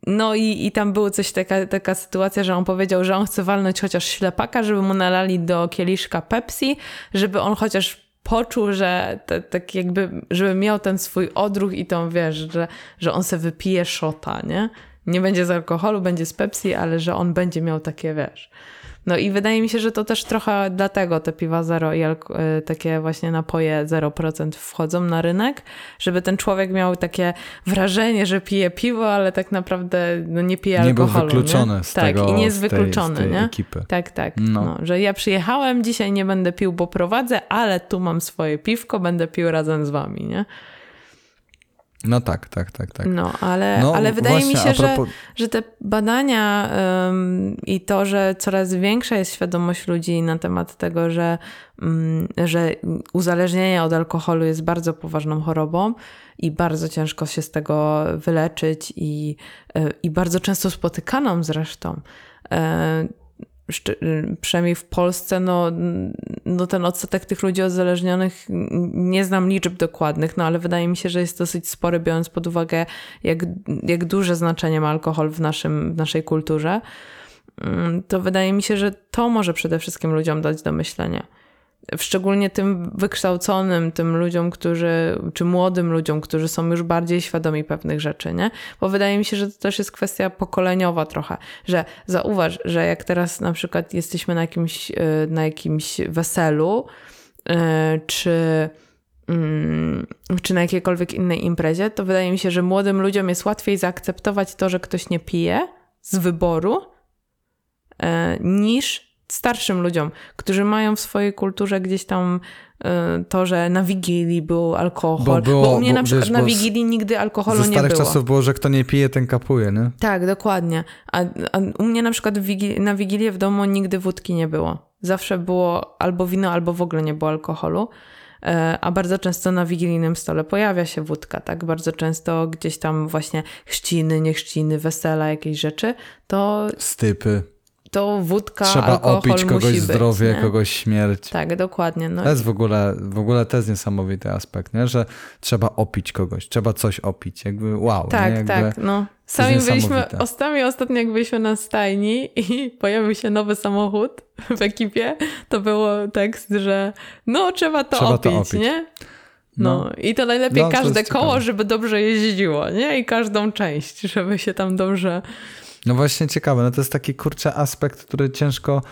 no i, i tam była coś taka, taka sytuacja, że on powiedział, że on chce walnąć chociaż ślepaka, żeby mu nalali do kieliszka Pepsi, żeby on chociaż poczuł, że tak jakby, żeby miał ten swój odruch i tą, wiesz, że, że on se wypije szota, nie? Nie będzie z alkoholu, będzie z Pepsi, ale że on będzie miał takie, wiesz, no i wydaje mi się, że to też trochę dlatego te piwa zero i e, takie właśnie napoje 0% wchodzą na rynek, żeby ten człowiek miał takie wrażenie, że pije piwo, ale tak naprawdę no, nie pije alkoholu. Nie był wykluczony nie? z tak, tego, i nie jest wykluczony, tej, z tej nie? ekipy. Tak, tak. No. no. że ja przyjechałem, dzisiaj nie będę pił, bo prowadzę, ale tu mam swoje piwko, będę pił razem z wami, nie? No tak, tak, tak, tak. No, ale, no, ale wydaje mi się, propos... że, że te badania um, i to, że coraz większa jest świadomość ludzi na temat tego, że, um, że uzależnienie od alkoholu jest bardzo poważną chorobą i bardzo ciężko się z tego wyleczyć i, e, i bardzo często spotykaną zresztą e, przynajmniej w Polsce, no, no ten odsetek tych ludzi uzależnionych, nie znam liczb dokładnych, no ale wydaje mi się, że jest dosyć spory, biorąc pod uwagę, jak, jak duże znaczenie ma alkohol w, naszym, w naszej kulturze. Mm, to wydaje mi się, że to może przede wszystkim ludziom dać do myślenia szczególnie tym wykształconym, tym ludziom, którzy, czy młodym ludziom, którzy są już bardziej świadomi pewnych rzeczy, nie? Bo wydaje mi się, że to też jest kwestia pokoleniowa trochę, że zauważ, że jak teraz na przykład jesteśmy na jakimś, e, na jakimś weselu, e, czy mm, czy na jakiejkolwiek innej imprezie, to wydaje mi się, że młodym ludziom jest łatwiej zaakceptować to, że ktoś nie pije z wyboru, e, niż starszym ludziom, którzy mają w swojej kulturze gdzieś tam y, to, że na Wigilii był alkohol. Bo, było, bo u mnie bo, na przykład wiesz, na Wigilii nigdy alkoholu nie było. Ze starych czasów było, że kto nie pije, ten kapuje, nie? Tak, dokładnie. A, a u mnie na przykład na Wigilię w domu nigdy wódki nie było. Zawsze było albo wino, albo w ogóle nie było alkoholu. E, a bardzo często na wigilijnym stole pojawia się wódka, tak? Bardzo często gdzieś tam właśnie chrzciny, niechrzciny, wesela, jakieś rzeczy, to... Stypy to wódka, Trzeba alkohol opić kogoś musi zdrowie, być, kogoś śmierć. Tak, dokładnie. No. To jest w ogóle, w ogóle to jest niesamowity aspekt, nie? że trzeba opić kogoś, trzeba coś opić, jakby wow. Tak, nie? tak, no. Sami byliśmy, ostami ostatnio jak byliśmy na stajni i pojawił się nowy samochód w ekipie, to było tekst, że no trzeba to, trzeba opić, to opić, nie? No, no, i to najlepiej no, każde to koło, ciekawe. żeby dobrze jeździło, nie? I każdą część, żeby się tam dobrze no właśnie ciekawe, no to jest taki kurczę aspekt, który ciężko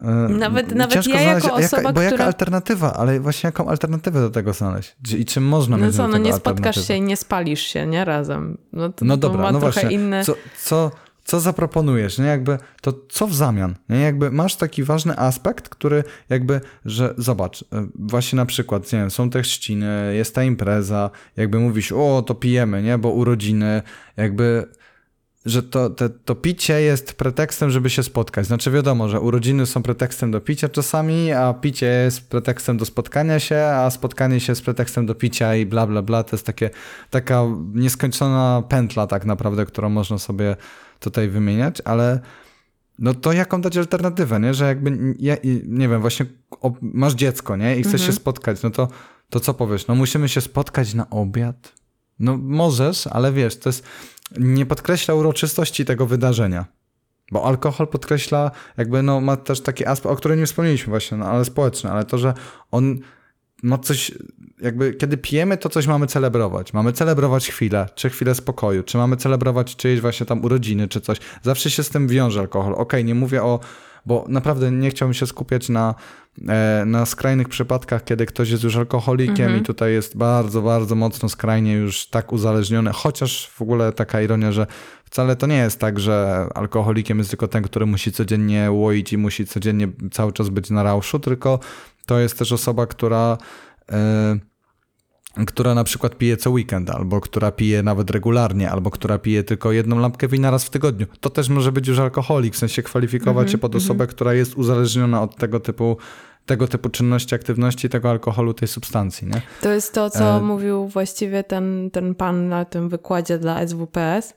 e, nawet, nawet ciężko ja znaleźć, jako osoba, jaka, Bo która... jaka alternatywa, ale właśnie jaką alternatywę do tego znaleźć? I czym można no mieć co, no nie spotkasz się i nie spalisz się, nie? Razem. No, to, no dobra, ma no trochę właśnie. Inne... Co, co, co zaproponujesz? Nie? Jakby, to co w zamian? Nie? Jakby masz taki ważny aspekt, który jakby, że zobacz, e, właśnie na przykład, nie wiem, są te chrzciny, jest ta impreza, jakby mówisz, o, to pijemy, nie? Bo urodziny, jakby że to, te, to picie jest pretekstem, żeby się spotkać. Znaczy wiadomo, że urodziny są pretekstem do picia czasami, a picie jest pretekstem do spotkania się, a spotkanie się jest pretekstem do picia i bla bla bla. To jest takie, taka nieskończona pętla tak naprawdę, którą można sobie tutaj wymieniać, ale no to jaką dać alternatywę, nie? Że jakby, ja, nie wiem, właśnie masz dziecko, nie? I chcesz mhm. się spotkać, no to, to co powiesz? No musimy się spotkać na obiad? No możesz, ale wiesz, to jest nie podkreśla uroczystości tego wydarzenia. Bo alkohol podkreśla, jakby no, ma też taki aspekt, o którym nie wspomnieliśmy właśnie, no, ale społeczny, ale to, że on ma coś, jakby kiedy pijemy, to coś mamy celebrować. Mamy celebrować chwilę, czy chwilę spokoju, czy mamy celebrować czyjeś właśnie tam urodziny, czy coś. Zawsze się z tym wiąże alkohol. Okej, okay, nie mówię o bo naprawdę nie chciałbym się skupiać na, e, na skrajnych przypadkach, kiedy ktoś jest już alkoholikiem mhm. i tutaj jest bardzo, bardzo mocno skrajnie już tak uzależniony, chociaż w ogóle taka ironia, że wcale to nie jest tak, że alkoholikiem jest tylko ten, który musi codziennie łoić i musi codziennie cały czas być na rauszu, tylko to jest też osoba, która... Yy, która na przykład pije co weekend, albo która pije nawet regularnie, albo która pije tylko jedną lampkę wina raz w tygodniu. To też może być już alkoholik, w sensie kwalifikować mm -hmm, się pod mhm. osobę, mm -hmm. która jest uzależniona od tego typu tego typu czynności, aktywności, tego alkoholu, tej substancji. Nie? To jest to, co e... mówił właściwie ten, ten pan na tym wykładzie dla SWPS,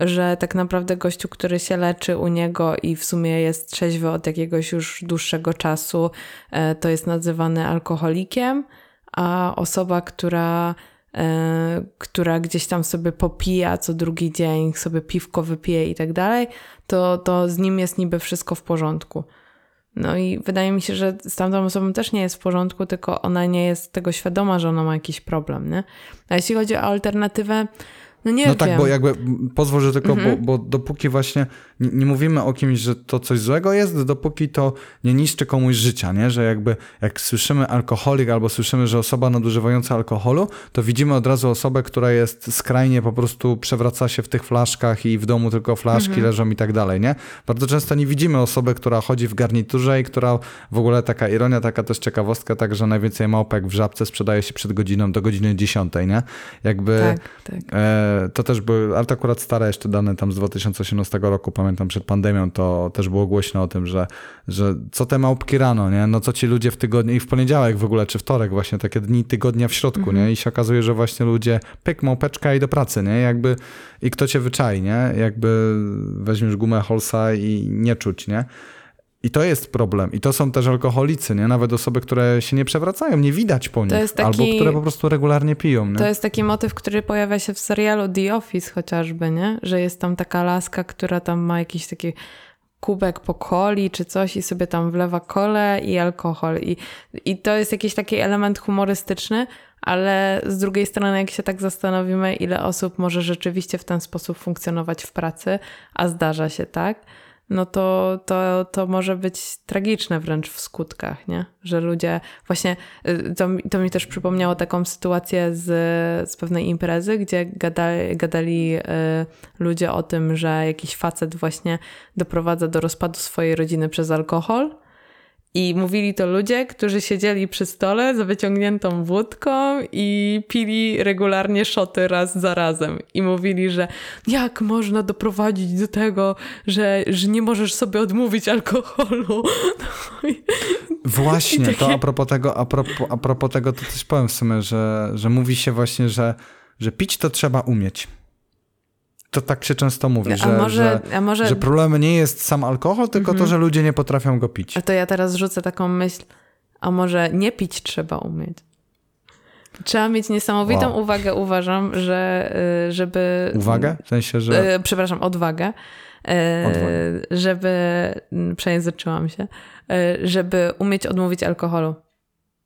że tak naprawdę gościu, który się leczy u niego i w sumie jest trzeźwy od jakiegoś już dłuższego czasu, e, to jest nazywany alkoholikiem, a osoba, która, e, która gdzieś tam sobie popija co drugi dzień, sobie piwko wypije i tak dalej, to, to z nim jest niby wszystko w porządku. No i wydaje mi się, że z tamtą osobą też nie jest w porządku, tylko ona nie jest tego świadoma, że ona ma jakiś problem, nie? A jeśli chodzi o alternatywę, no nie no wiem. tak, bo jakby pozwól, że tylko, mhm. bo, bo dopóki właśnie nie, nie, mówimy o kimś, że to coś złego jest, dopóki to nie niszczy komuś życia, nie? Że jakby jak słyszymy alkoholik albo słyszymy, że osoba nadużywająca alkoholu, to widzimy od razu osobę, która jest skrajnie po prostu przewraca się w tych flaszkach i w domu tylko flaszki mhm. leżą i tak dalej, nie? Bardzo często nie widzimy osoby, która chodzi w garniturze i która w ogóle taka ironia, taka też ciekawostka, tak, że najwięcej małpek w żabce sprzedaje się przed godziną do godziny 10, nie? Jakby tak, tak. E, to też były, ale to akurat stare jeszcze dane tam z 2018 roku, pamiętam przed pandemią, to też było głośno o tym, że, że co te małpki rano, nie? No co ci ludzie w tygodniu i w poniedziałek w ogóle, czy wtorek właśnie, takie dni tygodnia w środku, nie? I się okazuje, że właśnie ludzie pyk, małpeczka i do pracy, nie? Jakby i kto cię wyczai, nie? Jakby weźmiesz gumę Holsa i nie czuć, nie? I to jest problem. I to są też alkoholicy, nie? Nawet osoby, które się nie przewracają, nie widać po nich. Taki, albo które po prostu regularnie piją. Nie? To jest taki motyw, który pojawia się w serialu The Office chociażby, nie? Że jest tam taka laska, która tam ma jakiś taki kubek po coli czy coś i sobie tam wlewa kole i alkohol. I, I to jest jakiś taki element humorystyczny, ale z drugiej strony, jak się tak zastanowimy, ile osób może rzeczywiście w ten sposób funkcjonować w pracy, a zdarza się tak, no to, to, to może być tragiczne wręcz w skutkach, nie? Że ludzie właśnie, y, to, to mi też przypomniało taką sytuację z, z pewnej imprezy, gdzie gadali, gadali y, ludzie o tym, że jakiś facet właśnie doprowadza do rozpadu swojej rodziny przez alkohol i mówili to ludzie, którzy siedzieli przy stole za wyciągniętą wódką i pili regularnie szoty raz za razem. I mówili, że jak można doprowadzić do tego, że, że nie możesz sobie odmówić alkoholu. No właśnie, takie... to a propos tego, a propos, a propos tego, to też powiem w sumie, że, że mówi się właśnie, że, że pić to trzeba umieć to tak się często mówi, że, może, że, może... że problemem nie jest sam alkohol, tylko mhm. to, że ludzie nie potrafią go pić. A to ja teraz rzucę taką myśl, a może nie pić trzeba umieć? Trzeba mieć niesamowitą wow. uwagę, uważam, że y, żeby... Uwagę? W sensie, że... Y, przepraszam, odwagę. Y, odwagę. Żeby... Przejęzyczyłam się. Żeby umieć odmówić alkoholu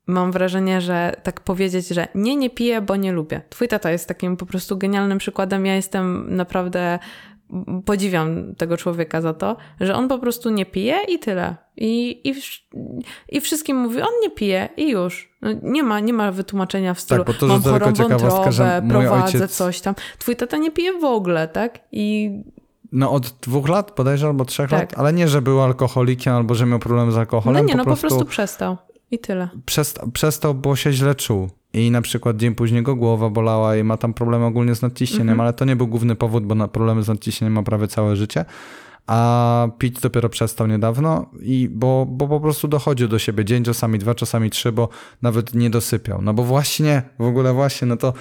mam wrażenie, że tak powiedzieć, że nie, nie piję, bo nie lubię. Twój tata jest takim po prostu genialnym przykładem. Ja jestem naprawdę, podziwiam tego człowieka za to, że on po prostu nie pije i tyle. I, i, i wszystkim mówi, on nie pije i już. No, nie, ma, nie ma wytłumaczenia w stylu, tak, bo to, mam chorą wątrobę, że prowadzę ojciec... coś tam. Twój tata nie pije w ogóle, tak? I no od dwóch lat bodajże, albo trzech tak. lat, ale nie, że był alkoholikiem, albo że miał problem z alkoholem. No nie, no po prostu, po prostu przestał. I tyle. Przestał, bo się źle czuł. i na przykład dzień później go głowa bolała i ma tam problemy ogólnie z nadciśnieniem, mhm. ale to nie był główny powód, bo na problemy z nadciśnieniem ma prawie całe życie, a pić dopiero przestał niedawno i bo, bo po prostu dochodził do siebie dzień, czasami dwa, czasami trzy, bo nawet nie dosypiał. No bo właśnie, w ogóle właśnie, no to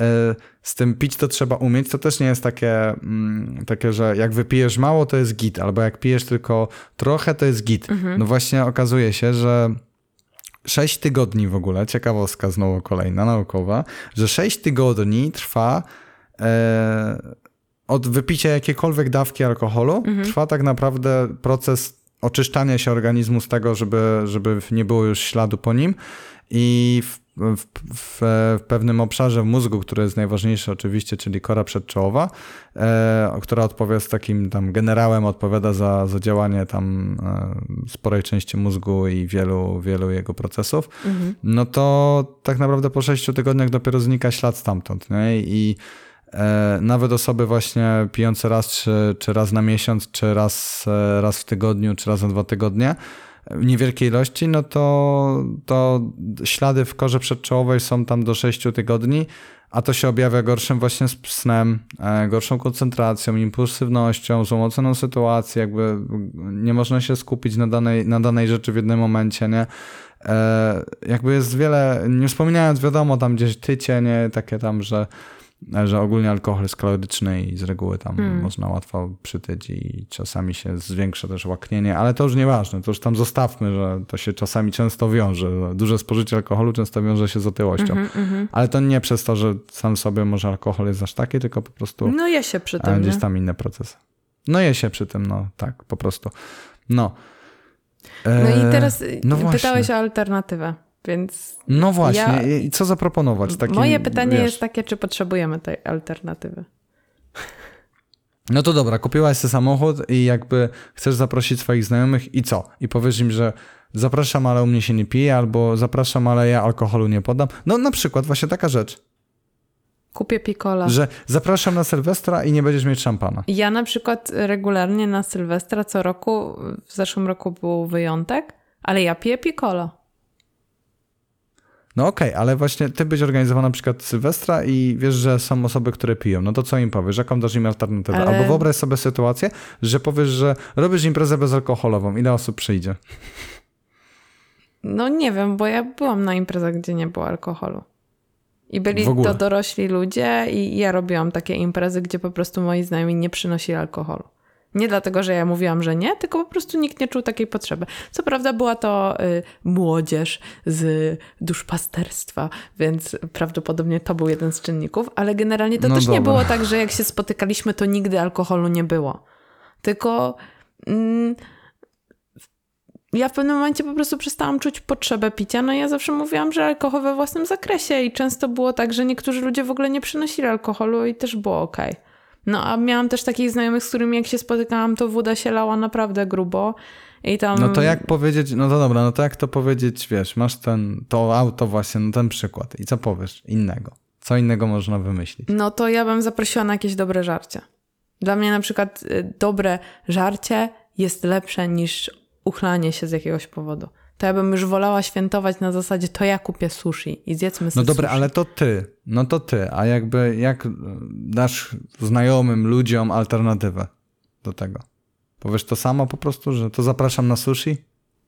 e, z tym pić to trzeba umieć, to też nie jest takie, mm, takie, że jak wypijesz mało, to jest git, albo jak pijesz tylko trochę, to jest git. Mhm. No właśnie okazuje się, że 6 tygodni w ogóle, ciekawostka znowu kolejna naukowa, że 6 tygodni trwa e, od wypicia jakiejkolwiek dawki alkoholu, mhm. trwa tak naprawdę proces oczyszczania się organizmu z tego, żeby, żeby nie było już śladu po nim i w w, w, w, pewnym obszarze w mózgu, który jest najważniejszy oczywiście, czyli kora przedczołowa, e, która odpowiada z takim tam generałem, odpowiada za, za działanie tam e, sporej części mózgu i wielu, wielu jego procesów, mhm. no to tak naprawdę po sześciu tygodniach dopiero znika ślad stamtąd. Nie? I e, nawet osoby właśnie pijące raz, czy, czy raz na miesiąc, czy raz, e, raz w tygodniu, czy raz na dwa tygodnie, niewielkiej ilości, no to, to ślady w korze przedczołowej są tam do 6 tygodni, a to się objawia gorszym właśnie snem, e, gorszą koncentracją, impulsywnością, złomoconą sytuacją, jakby nie można się skupić na danej, na danej rzeczy w jednym momencie, nie? E, jakby jest wiele, nie wspominając wiadomo tam gdzieś tycie, nie? Takie tam, że że ogólnie alkohol jest kaloryczny i z reguły tam hmm. można łatwo przytyć i czasami się zwiększa też łaknienie, ale to już nieważne, to już tam zostawmy, że to się czasami często wiąże. Duże spożycie alkoholu często wiąże się z otyłością. Mm -hmm, ale to nie przez to, że sam sobie może alkohol jest aż taki, tylko po prostu no je się przy tym, gdzieś tam inne procesy. No je się przy tym, no tak, po prostu. No. No i e, teraz no pytałeś o alternatywę. Więc no właśnie, ja, i co zaproponować? Takim, moje pytanie wiesz... jest takie, czy potrzebujemy tej alternatywy? No to dobra, kupiłaś sobie samochód i jakby chcesz zaprosić swoich znajomych i co? I powiesz im, że zapraszam, ale u mnie się nie pije, albo zapraszam, ale ja alkoholu nie podam. No na przykład właśnie taka rzecz. Kupię pikola. Że zapraszam na Sylwestra i nie będziesz mieć szampana. Ja na przykład regularnie na Sylwestra co roku, w zeszłym roku był wyjątek, ale ja piję pikola. No okej, okay, ale właśnie ty byś organizował na przykład Sylwestra i wiesz, że są osoby, które piją. No to co im powiesz? Jaką dasz im alternatywę? Ale... Albo wyobraź sobie sytuację, że powiesz, że robisz imprezę bezalkoholową. Ile osób przyjdzie? No nie wiem, bo ja byłam na imprezach, gdzie nie było alkoholu. I byli to dorośli ludzie i ja robiłam takie imprezy, gdzie po prostu moi znajomi nie przynosili alkoholu. Nie dlatego, że ja mówiłam, że nie, tylko po prostu nikt nie czuł takiej potrzeby. Co prawda była to y, młodzież z duszpasterstwa, więc prawdopodobnie to był jeden z czynników, ale generalnie to no też dobra. nie było tak, że jak się spotykaliśmy, to nigdy alkoholu nie było. Tylko mm, ja w pewnym momencie po prostu przestałam czuć potrzebę picia. No ja zawsze mówiłam, że alkohol we własnym zakresie i często było tak, że niektórzy ludzie w ogóle nie przynosili alkoholu i też było okej. Okay. No a miałam też takich znajomych, z którymi jak się spotykałam, to woda się lała naprawdę grubo. I tam... No to jak powiedzieć, no to dobra, no to jak to powiedzieć, wiesz, masz ten, to auto właśnie, no ten przykład i co powiesz innego? Co innego można wymyślić? No to ja bym zaprosiła na jakieś dobre żarcie. Dla mnie na przykład y, dobre żarcie jest lepsze niż uchlanie się z jakiegoś powodu to ja bym już wolała świętować na zasadzie to ja kupię sushi i zjedzmy sobie No dobra, sushi. ale to ty, no to ty, a jakby jak dasz znajomym ludziom alternatywę do tego? Powiesz to samo po prostu, że to zapraszam na sushi?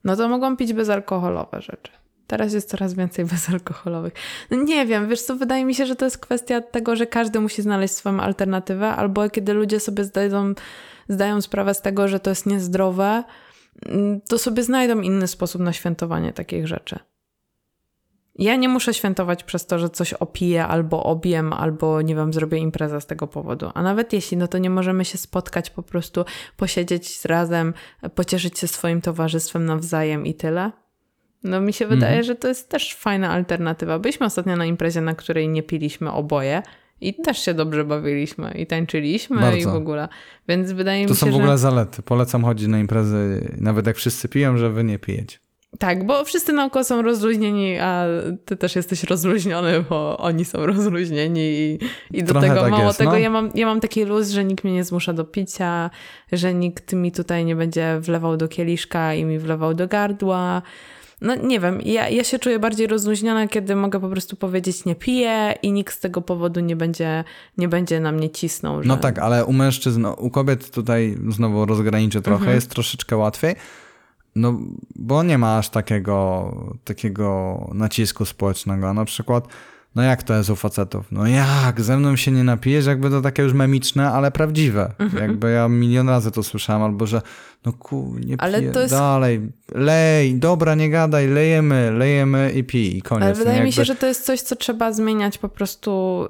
No to mogą pić bezalkoholowe rzeczy. Teraz jest coraz więcej bezalkoholowych. No nie wiem, wiesz co, wydaje mi się, że to jest kwestia tego, że każdy musi znaleźć swoją alternatywę, albo kiedy ludzie sobie zdają, zdają sprawę z tego, że to jest niezdrowe, to sobie znajdą inny sposób na świętowanie takich rzeczy. Ja nie muszę świętować przez to, że coś opiję albo obiem, albo nie wiem, zrobię imprezę z tego powodu. A nawet jeśli, no to nie możemy się spotkać, po prostu posiedzieć razem, pocieszyć się swoim towarzystwem nawzajem i tyle. No mi się wydaje, mm. że to jest też fajna alternatywa. Byliśmy ostatnio na imprezie, na której nie piliśmy oboje i też się dobrze bawiliśmy i tańczyliśmy Bardzo. i w ogóle. Więc wydaje to mi się, To są w ogóle że... zalety. Polecam chodzić na imprezy, nawet jak wszyscy piją, że wy nie pijecie. Tak, bo wszyscy naokoło są rozluźnieni, a ty też jesteś rozluźniony, bo oni są rozluźnieni i, i do Trochę tego tak mało jest, tego no. ja, mam, ja mam taki luz, że nikt mnie nie zmusza do picia, że nikt mi tutaj nie będzie wlewał do kieliszka i mi wlewał do gardła no nie wiem, ja, ja się czuję bardziej rozluźniona, kiedy mogę po prostu powiedzieć nie piję i nikt z tego powodu nie będzie, nie będzie na mnie cisnął. Że... No tak, ale u mężczyzn, u kobiet tutaj znowu rozgraniczę trochę, mhm. jest troszeczkę łatwiej. No, bo nie ma aż takiego, takiego nacisku społecznego. A na przykład no jak to jest u facetów? No jak? Ze mną się nie napijesz? Jakby to takie już memiczne, ale prawdziwe. Mhm. Jakby ja milion razy to słyszałem, albo że no ku, nie ale jest... dalej, lej, dobra, nie gadaj, lejemy, lejemy i pij i koniec. Ale wydaje jakby... mi się, że to jest coś, co trzeba zmieniać po prostu.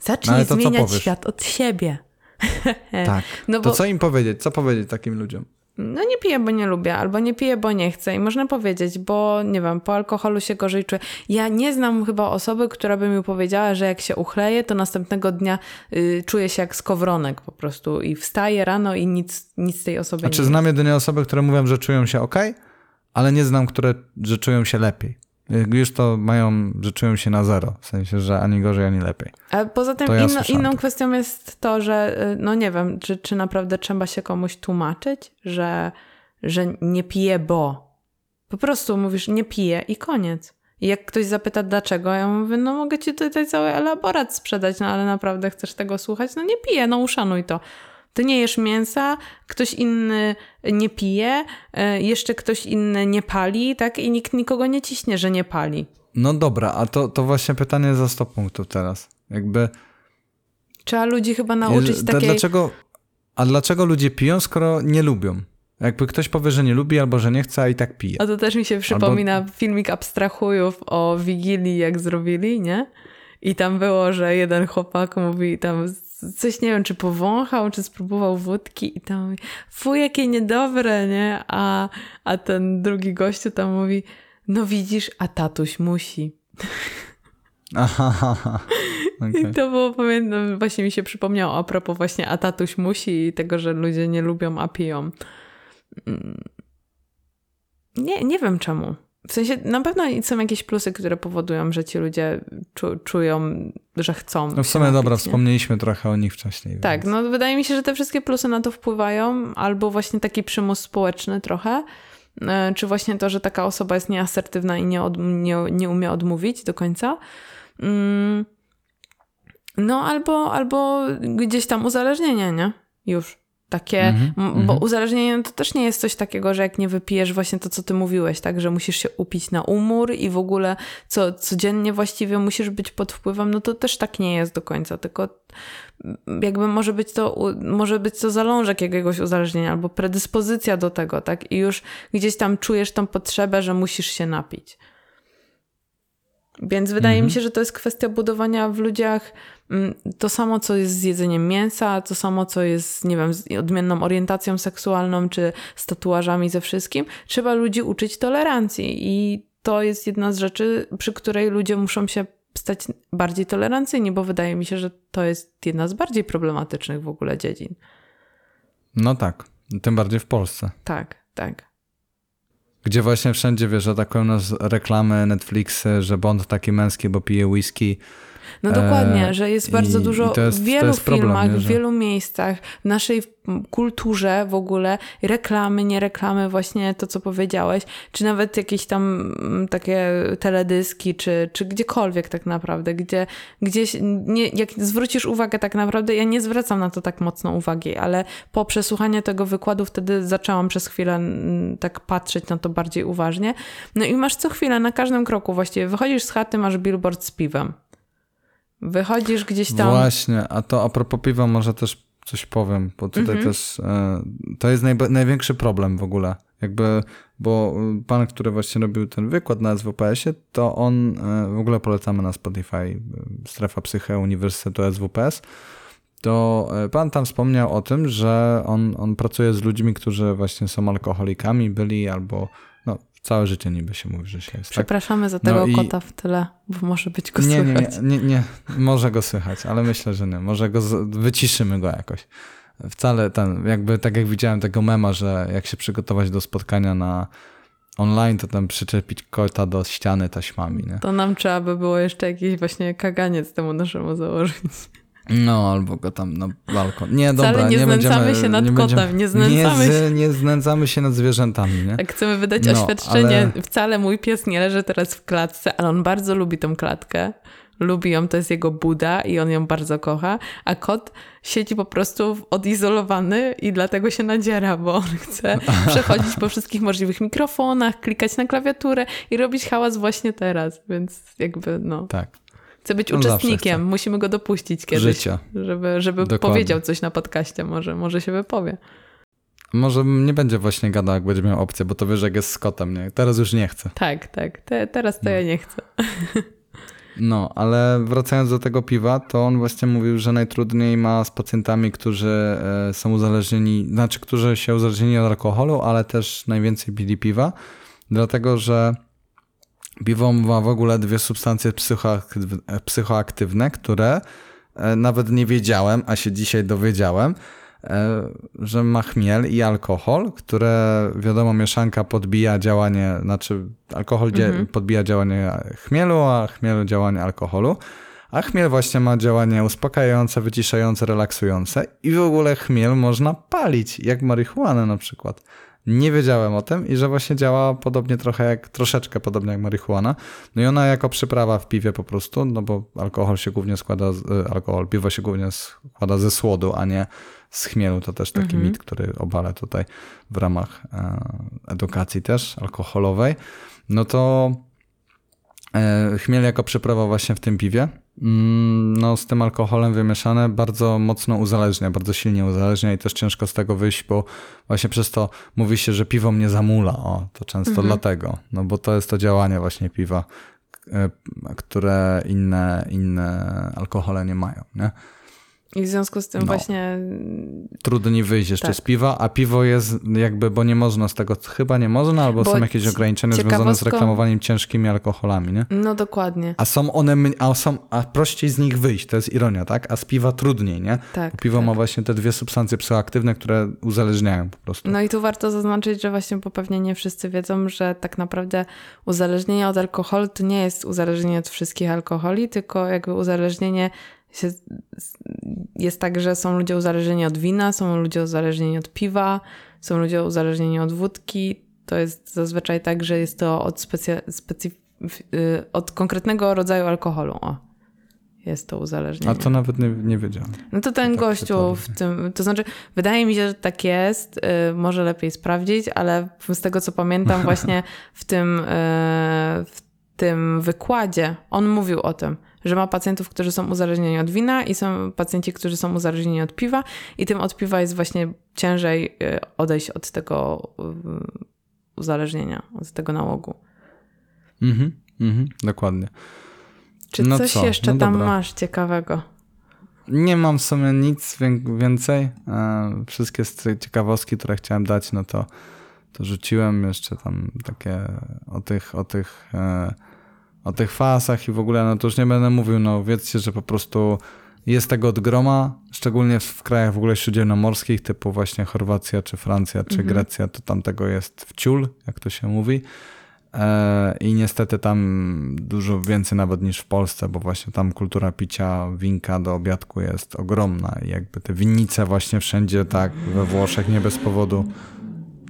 Zacznij no, zmieniać świat od siebie. tak. No bo... To co im powiedzieć? Co powiedzieć takim ludziom? No nie piję, bo nie lubię, albo nie piję, bo nie chcę. I można powiedzieć, bo nie wiem, po alkoholu się gorzej czuję. Ja nie znam chyba osoby, która by mi powiedziała, że jak się uchleje, to następnego dnia y, czuję się jak skowronek po prostu i wstaję rano i nic, nic tej osoby A nie czy znam jedynie osoby, które mówią, że czują się ok, ale nie znam, które, że czują się lepiej już to mają, że czują się na zero. W sensie, że ani gorzej, ani lepiej. A poza tym ja inno, inną kwestią jest to, że y, no nie wiem, czy, czy naprawdę trzeba się komuś tłumaczyć, że, że nie pije, bo. Po prostu mówisz nie piję i koniec. I jak ktoś zapyta dlaczego, ja mówię, no mogę ci tutaj cały elaborat sprzedać, no ale naprawdę chcesz tego słuchać? No nie piję, no uszanuj to. Ty nie jesz mięsa, ktoś inny nie pije, e, jeszcze ktoś inny nie pali, tak? I nikt nikogo nie ciśnie, że nie pali. No dobra, a to, to właśnie pytanie za 100 punktów teraz. Jakby... Trzeba ludzi chyba nauczyć takiej... Dlaczego, a dlaczego ludzie piją, skoro nie lubią? Jakby ktoś powie, że nie lubi albo że nie chce, a i tak pije. A to też mi się przypomina albo... filmik Abstrahujów o Wigilii, jak zrobili, nie? I tam było, że jeden chłopak mówi tam coś, nie wiem, czy powąchał, czy spróbował wódki i tam mówi, fuj, jakie niedobre, nie? A, a ten drugi gościu tam mówi, no widzisz, a tatuś musi. Aha, okay. I to było, pamiętam, właśnie mi się przypomniało a propos właśnie a tatuś musi i tego, że ludzie nie lubią, a piją. Mm. Nie, nie wiem czemu. W sensie na pewno są jakieś plusy, które powodują, że ci ludzie czu, czują, że chcą. No w sumie dobra, wspomnieliśmy trochę o nich wcześniej. Tak, więc. no wydaje mi się, że te wszystkie plusy na to wpływają, albo właśnie taki przymus społeczny trochę, e, czy właśnie to, że taka osoba jest nieasertywna i nie, od, nie, nie umie odmówić do końca. Mm. No albo, albo gdzieś tam uzależnienie, nie? Już. Takie, mm -hmm, bo -hmm. uzależnienie to też nie jest coś takiego, że jak nie wypijesz właśnie to, co ty mówiłeś, tak, że musisz się upić na umór i w ogóle co, codziennie właściwie musisz być pod wpływem, no to też tak nie jest do końca, tylko jakby może być to, może być to zalążek jakiegoś uzależnienia albo predyspozycja do tego, tak, i już gdzieś tam czujesz tą potrzebę, że musisz się napić. Więc wydaje mi mhm. się, że to jest kwestia budowania w ludziach to samo, co jest z jedzeniem mięsa, to samo, co jest, nie wiem, z odmienną orientacją seksualną, czy z tatuażami, ze wszystkim. Trzeba ludzi uczyć tolerancji i to jest jedna z rzeczy, przy której ludzie muszą się stać bardziej tolerancyjni, bo wydaje mi się, że to jest jedna z bardziej problematycznych w ogóle dziedzin. No tak, tym bardziej w Polsce. Tak, tak. Gdzie właśnie wszędzie, wiesz, atakują nas reklamy, Netflixy, że Bond taki męski, bo pije whisky. No dokładnie, e, że jest bardzo dużo jest, w wielu filmach, problem, w wielu miejscach, w naszej kulturze w ogóle, reklamy, nie reklamy, właśnie to, co powiedziałeś, czy nawet jakieś tam mm, takie teledyski, czy, czy gdziekolwiek tak naprawdę, gdzie gdzieś, nie, jak zwrócisz uwagę tak naprawdę, ja nie zwracam na to tak mocno uwagi, ale po przesłuchaniu tego wykładu wtedy zaczęłam przez chwilę mm, tak patrzeć na to bardziej uważnie. No i masz co chwilę, na każdym kroku właściwie, wychodzisz z chaty, masz billboard z piwem. Wychodzisz gdzieś tam. Właśnie, a to a propos piwa może też coś powiem, bo tutaj mhm. też e, to jest największy problem w ogóle. Jakby, bo pan, który właśnie robił ten wykład na SWPS-ie, to on e, w ogóle polecamy na Spotify, e, strefa psyche Uniwersytetu SWPS. To pan tam wspomniał o tym, że on, on pracuje z ludźmi, którzy właśnie są alkoholikami, byli albo Całe życie niby się mówi, że się jest. Tak? Przepraszamy tak? za tego no kota w tyle, bo może być go nie, słychać. Nie, nie, nie, nie, może go słychać, ale myślę, że nie. Może go z... wyciszymy go jakoś. Wcale ten, jakby tak jak widziałem tego mema, że jak się przygotować do spotkania na online, to tam przyczepić kota do ściany taśmami. Nie? To nam trzeba by było jeszcze jakiś właśnie kaganiec temu naszemu założyć. No, albo go tam na balkon. Nie, dobra, Wcale nie, nie znęcamy będziemy, się nad nie kotem, będziemy, nie znęcamy nie, się. nie znęcamy się nad zwierzętami, nie? Jak chcemy wydać No, oświadczenie, ale- wcale mój pies nie leży teraz w klatce, ale on bardzo lubi tą klatkę. Lubi ją, to jest jego Buda i on ją bardzo kocha, a kot siedzi po prostu odizolowany i dlatego się nadziera, bo on chce przechodzić po wszystkich możliwych mikrofonach, klikać na klawiaturę i robić hałas właśnie teraz, więc jakby no, Tak. Chce być On zawsze uczestnikiem, musimy go dopuścić kiedyś, Życia. żeby, żeby Dokładnie. powiedział coś na podcaście, może, może się wypowie. Może nie będzie właśnie gadał, jak będzie miał opcję, bo to wiesz, jak jest z kotem, nie? Teraz już nie chcę. Tak, tak, Te, teraz to ja nie chcę. No, ale wracając do tego piwa, to on właśnie mówił, że najtrudniej ma z pacjentami, którzy e, są uzależnieni, znaczy, którzy się uzależnieni od alkoholu, ale też najwięcej pili piwa, dlatego że piwo ma w ogóle dwie substancje psychoaktyw- e, psychoaktywne, które e, nawet nie wiedziałem, a się dzisiaj dowiedziałem, e, że ma chmiel i alkohol, które wiadomo mieszanka podbija działanie, znaczy alkohol Mhm. podbija działanie chmielu, a chmielu działanie alkoholu. A chmiel właśnie ma działanie uspokajające, wyciszające, relaksujące i w ogóle chmiel można palić, jak marihuanę na przykład. Nie wiedziałem o tym i że właśnie działa podobnie trochę jak, troszeczkę podobnie jak marihuana. No i ona jako przyprawa w piwie po prostu, no bo alkohol się głównie składa, z, y, alkohol, piwo się głównie składa ze słodu, a nie z chmielu. To też taki mit, który obalę tutaj w ramach e, edukacji też alkoholowej. No to e, chmiel jako przyprawa właśnie w tym piwie, no z tym alkoholem wymieszane bardzo mocno uzależnia, bardzo silnie uzależnia i też ciężko z tego wyjść, bo właśnie przez to mówi się, że piwo mnie zamula, o, to często dlatego, no bo to jest to działanie właśnie piwa, e, które inne, inne alkohole nie mają, nie? I w związku z tym No. właśnie Trudniej wyjść jeszcze Tak. z piwa, a piwo jest jakby, bo nie można z tego, chyba nie można, albo Bo są jakieś ograniczenia związane z reklamowaniem ciężkimi alkoholami, nie? No dokładnie. A są one, a są, a prościej z nich wyjść, to jest ironia, tak? A z piwa trudniej, nie? Tak, Bo piwo tak. ma właśnie te dwie substancje psychoaktywne, które uzależniają po prostu. No i tu warto zaznaczyć, że właśnie, bo pewnie nie wszyscy wiedzą, że tak naprawdę uzależnienie od alkoholu to nie jest uzależnienie od wszystkich alkoholi, tylko jakby uzależnienie się, jest tak, że są ludzie uzależnieni od wina, są ludzie uzależnieni od piwa, są ludzie uzależnieni od wódki. To jest zazwyczaj tak, że jest to od, specy, specyf- y, od konkretnego rodzaju alkoholu. O, jest to uzależnienie. A to nawet nie, nie wiedziałem. No to ten Tak gościu w tym, to znaczy, wydaje mi się, że tak jest, y, może lepiej sprawdzić, ale z tego co pamiętam, właśnie w tym, y, w tym wykładzie on mówił o tym, że ma pacjentów, którzy są uzależnieni od wina i są pacjenci, którzy są uzależnieni od piwa i tym od piwa jest właśnie ciężej y, odejść od tego y, uzależnienia, od tego nałogu. Mhm, mhm, dokładnie. Czy No coś co? jeszcze No tam dobra. masz ciekawego? Nie mam w sumie nic wię- więcej. E, Wszystkie ciekawostki, które chciałem dać, no to, to rzuciłem jeszcze tam takie o tych, o tych, e, o tych fasach i w ogóle, no to już nie będę mówił, no wiedzcie, że po prostu jest tego od groma, szczególnie w krajach w ogóle śródziemnomorskich, typu właśnie Chorwacja, czy Francja, czy Grecja, to tam tego jest w ciul, jak to się mówi. E, I niestety tam dużo więcej nawet niż w Polsce, bo właśnie tam kultura picia winka do obiadku jest ogromna i jakby te winnice właśnie wszędzie tak we Włoszech nie bez powodu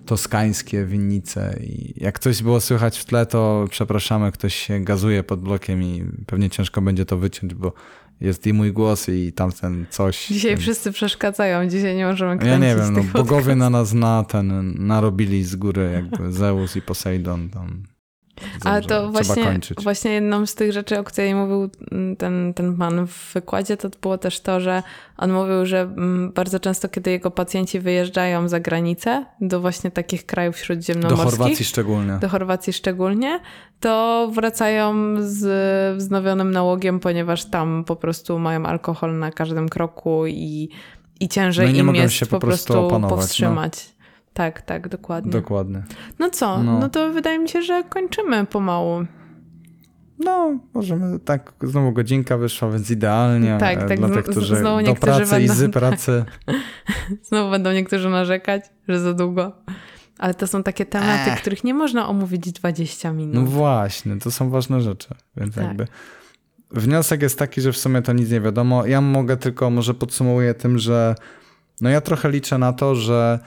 toskańskie winnice i jak coś było słychać w tle, to przepraszamy, ktoś się gazuje pod blokiem i pewnie ciężko będzie to wyciąć, bo jest i mój głos i tamten coś. Dzisiaj wszyscy przeszkadzają, dzisiaj nie możemy ja kręcić nie wiem, no, bogowie na nas na ten narobili z góry jakby Zeus i Poseidon tam. Ale Dobrze, to właśnie, właśnie jedną z tych rzeczy, o której mówił mm, ten, ten pan w wykładzie, to było też to, że on mówił, że mm, bardzo często, kiedy jego pacjenci wyjeżdżają za granicę, do właśnie takich krajów Do śródziemnomorskich, Chorwacji szczególnie. do Chorwacji szczególnie, to wracają z wznowionym nałogiem, ponieważ tam po prostu mają alkohol na każdym kroku i, i ciężej No i nie im mogą jest się po prostu prostu opanować, no. Tak, tak, dokładnie. Dokładnie. No co? No. no to wydaje mi się, że kończymy pomału. No, możemy tak, znowu godzinka wyszła, więc idealnie. Tak, e, tak, Dla tych, którzy znowu do pracy i będą- z pracy. Znowu będą niektórzy narzekać, że za długo. Ale to są takie tematy, Ech. których nie można omówić 20 minut. No właśnie, to są ważne rzeczy, więc Tak. jakby wniosek jest taki, że w sumie to nic nie wiadomo. Ja mogę tylko, może podsumuję tym, że no ja trochę liczę na to, że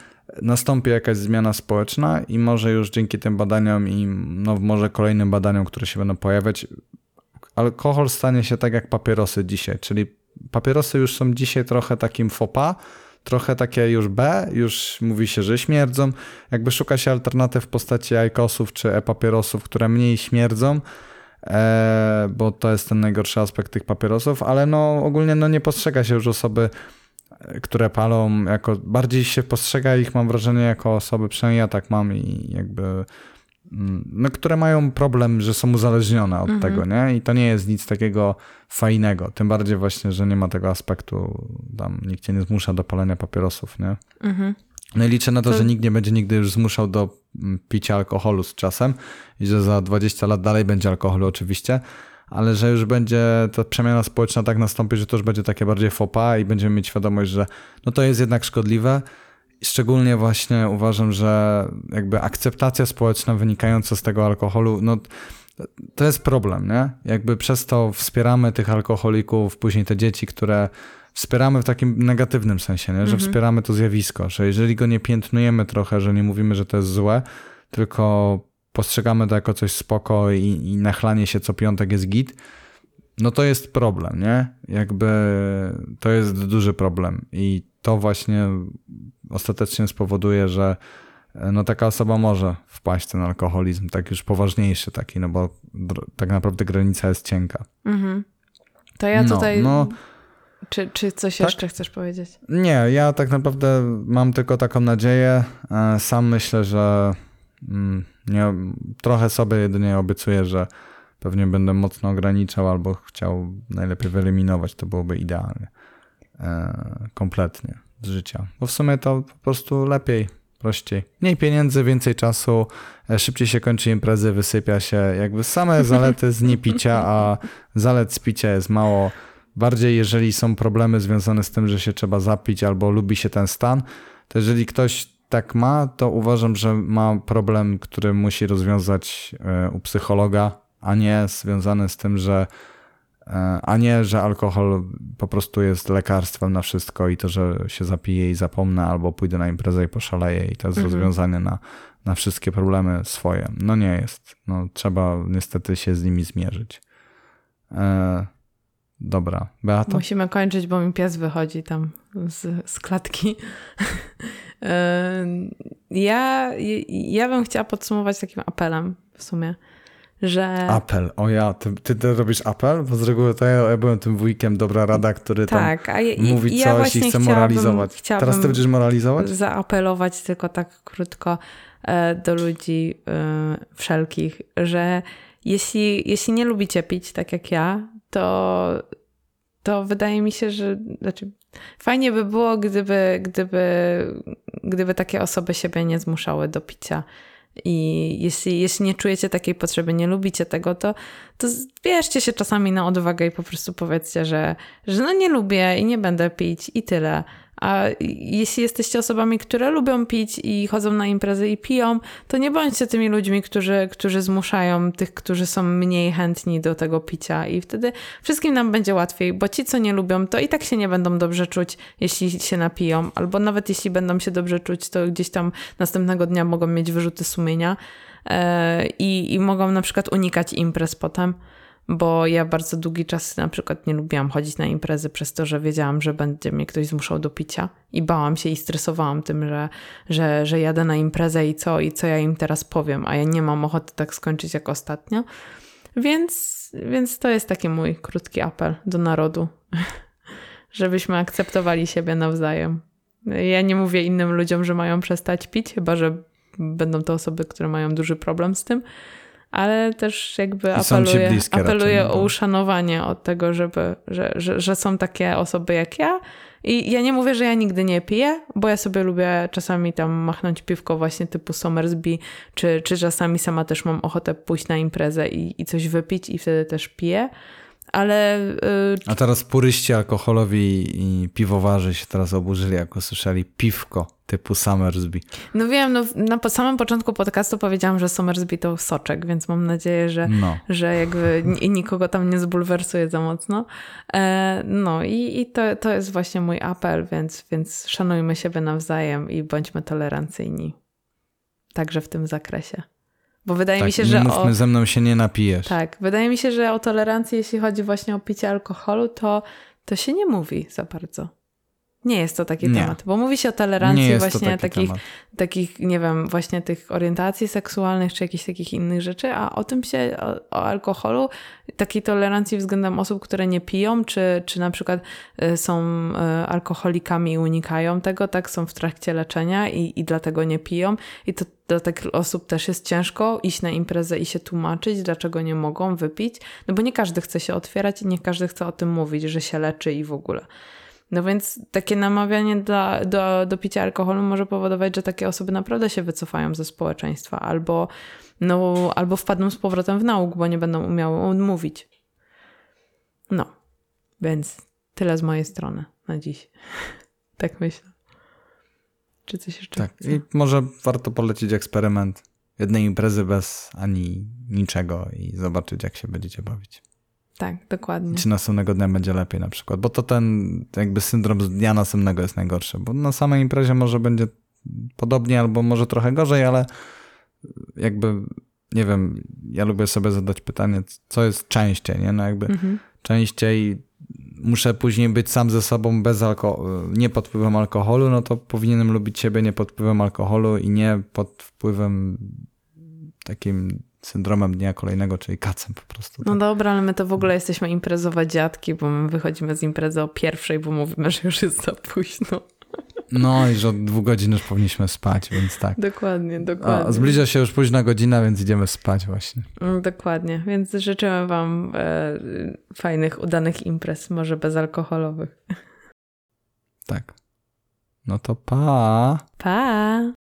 nastąpi jakaś zmiana społeczna i może już dzięki tym badaniom i no może kolejnym badaniom, które się będą pojawiać, alkohol stanie się tak jak papierosy dzisiaj, czyli papierosy już są dzisiaj trochę takim fopa, trochę takie już B, już mówi się, że śmierdzą. Jakby szuka się alternatyw w postaci ajkosów czy e-papierosów, które mniej śmierdzą, e, bo to jest ten najgorszy aspekt tych papierosów, ale no ogólnie no nie postrzega się już osoby, które palą jako, bardziej się postrzega ich, mam wrażenie, jako osoby, przynajmniej ja tak mam i jakby Mm, no, które mają problem, że są uzależnione od mhm. tego, nie? I to nie jest nic takiego fajnego. Tym bardziej właśnie, że nie ma tego aspektu, tam nikt cię nie zmusza do palenia papierosów, nie? Mhm. No i liczę na to, to, że nikt nie będzie nigdy już zmuszał do mm, picia alkoholu z czasem i że za 20 lat dalej będzie alkoholu oczywiście, ale że już będzie ta przemiana społeczna tak nastąpi, że to już będzie takie bardziej fopa i będziemy mieć świadomość, że no to jest jednak szkodliwe Szczególnie właśnie uważam, że jakby akceptacja społeczna wynikająca z tego alkoholu, no to jest problem, nie? Jakby przez to wspieramy tych alkoholików, później te dzieci, które wspieramy w takim negatywnym sensie, nie? że mhm. wspieramy to zjawisko, że jeżeli go nie piętnujemy trochę, że nie mówimy, że to jest złe, tylko postrzegamy to jako coś spoko i, i nachlanie się co piątek jest git, no to jest problem, nie? Jakby to jest duży problem i to właśnie ostatecznie spowoduje, że e, no taka osoba może wpaść w ten alkoholizm, tak już poważniejszy taki, no bo tak naprawdę granica jest cienka. Mhm. To ja no, tutaj... No, czy, czy coś tak? jeszcze chcesz powiedzieć? Nie, ja tak naprawdę mam tylko taką nadzieję. E, sam myślę, że nie, trochę sobie jedynie obiecuję, że pewnie będę mocno ograniczał albo chciał najlepiej wyeliminować, to byłoby idealnie. E, kompletnie z życia. Bo w sumie to po prostu lepiej, prościej. Mniej pieniędzy, więcej czasu, e, szybciej się kończy imprezy, wysypia się. Jakby same zalety z niepicia, a zalet z picia jest mało. Bardziej jeżeli są problemy związane z tym, że się trzeba zapić albo lubi się ten stan, to jeżeli ktoś tak ma, to uważam, że ma problem, który musi rozwiązać e, u psychologa, a nie związany z tym, że E, a nie, że alkohol po prostu jest lekarstwem na wszystko i to, że się zapije i zapomnę, albo pójdę na imprezę i poszaleję i to jest mhm. rozwiązanie na, na wszystkie problemy swoje. No nie jest. No, trzeba niestety się z nimi zmierzyć. E, dobra. Beata? Musimy kończyć, bo mi pies wychodzi tam z, z klatki. Ja, ja bym chciała podsumować takim apelem w sumie że... Apel, o ja, ty, ty, ty robisz apel? Bo z reguły to ja, ja byłem tym wujkiem dobra rada, który tak, tam ja, mówi ja coś i chce moralizować. Teraz ty będziesz moralizować? Zaapelować tylko tak krótko e, do ludzi e, wszelkich, że jeśli, jeśli nie lubicie pić tak jak ja, to, to wydaje mi się, że znaczy, fajnie by było, gdyby, gdyby, gdyby takie osoby siebie nie zmuszały do picia i jeśli, jeśli nie czujecie takiej potrzeby, nie lubicie tego, to, to bierzcie się czasami na odwagę i po prostu powiedzcie, że, że no nie lubię i nie będę pić i tyle. A jeśli jesteście osobami, które lubią pić i chodzą na imprezy i piją, to nie bądźcie tymi ludźmi, którzy, którzy zmuszają tych, którzy są mniej chętni do tego picia. I wtedy wszystkim nam będzie łatwiej, bo ci, co nie lubią, to i tak się nie będą dobrze czuć, jeśli się napiją, albo nawet jeśli będą się dobrze czuć, to gdzieś tam następnego dnia mogą mieć wyrzuty sumienia. E, I, i mogą na przykład unikać imprez potem bo ja bardzo długi czas na przykład nie lubiłam chodzić na imprezy przez to, że wiedziałam, że będzie mnie ktoś zmuszał do picia i bałam się i stresowałam tym, że, że, że jadę na imprezę i co, i co ja im teraz powiem, a ja nie mam ochoty tak skończyć jak ostatnio. Więc, więc to jest taki mój krótki apel do narodu, żebyśmy akceptowali siebie nawzajem. Ja nie mówię innym ludziom, że mają przestać pić, chyba że będą to osoby, które mają duży problem z tym, ale też jakby apeluję, apeluję o uszanowanie od tego, żeby, że, że, że są takie osoby jak ja. I ja nie mówię, że ja nigdy nie piję, bo ja sobie lubię czasami tam machnąć piwko właśnie typu Somersby, czy, czy czasami sama też mam ochotę pójść na imprezę i, i coś wypić i wtedy też piję. Ale. Yy... A teraz puryści alkoholowi i piwowarzy się teraz oburzyli, jak usłyszeli piwko. Typu Summersby. No wiem, no na samym początku podcastu powiedziałam, że Somersby to soczek, więc mam nadzieję, że, No. że jakby nikogo tam nie zbulwersuje za mocno. E, no i, i to, to jest właśnie mój apel, więc, więc szanujmy siebie nawzajem i bądźmy tolerancyjni. Także w tym zakresie. Bo wydaje tak, mi się, że mówmy, o, ze mną się nie napijesz. tak, wydaje mi się, że o tolerancji, jeśli chodzi właśnie o picie alkoholu, to, to się nie mówi za bardzo. Nie jest to taki Nie. temat, bo mówi się o tolerancji właśnie taki takich, temat. takich, nie wiem, właśnie tych orientacji seksualnych czy jakichś takich innych rzeczy, a o tym się, o, o alkoholu, takiej tolerancji względem osób, które nie piją, czy, czy na przykład y, są y, alkoholikami i unikają tego, tak, są w trakcie leczenia i, i dlatego nie piją. I to dla takich osób też jest ciężko iść na imprezę i się tłumaczyć, dlaczego nie mogą wypić, no bo nie każdy chce się otwierać i nie każdy chce o tym mówić, że się leczy i w ogóle. No więc takie namawianie dla, do, do picia alkoholu może powodować, że takie osoby naprawdę się wycofają ze społeczeństwa albo, no, albo wpadną z powrotem w nauk, bo nie będą umiały mówić. No, więc tyle z mojej strony na dziś. tak myślę. Czy coś jeszcze? Tak. chce? I może warto polecić eksperyment jednej imprezy bez ani niczego i zobaczyć, jak się będziecie bawić. Tak, dokładnie. Czy następnego dnia będzie lepiej na przykład. Bo to ten jakby syndrom z dnia następnego jest najgorszy. Bo na samej imprezie może będzie podobnie albo może trochę gorzej, ale jakby nie wiem, ja lubię sobie zadać pytanie, co jest częściej, nie? No jakby Mhm. częściej muszę później być sam ze sobą bez alko- nie pod wpływem alkoholu, no to powinienem lubić siebie nie pod wpływem alkoholu i nie pod wpływem takim syndromem dnia kolejnego, czyli kacem po prostu. No tak. dobra, ale my to w ogóle jesteśmy imprezowe dziadki, bo my wychodzimy z imprezy o pierwszej, bo mówimy, że już jest za późno. No i że od dwóch godzin już powinniśmy spać, więc tak. Dokładnie, dokładnie. Zbliża się już późna godzina, więc idziemy spać właśnie. Mm, Dokładnie, więc życzymy Wam e, fajnych, udanych imprez, może bezalkoholowych. Tak. No to pa! Pa!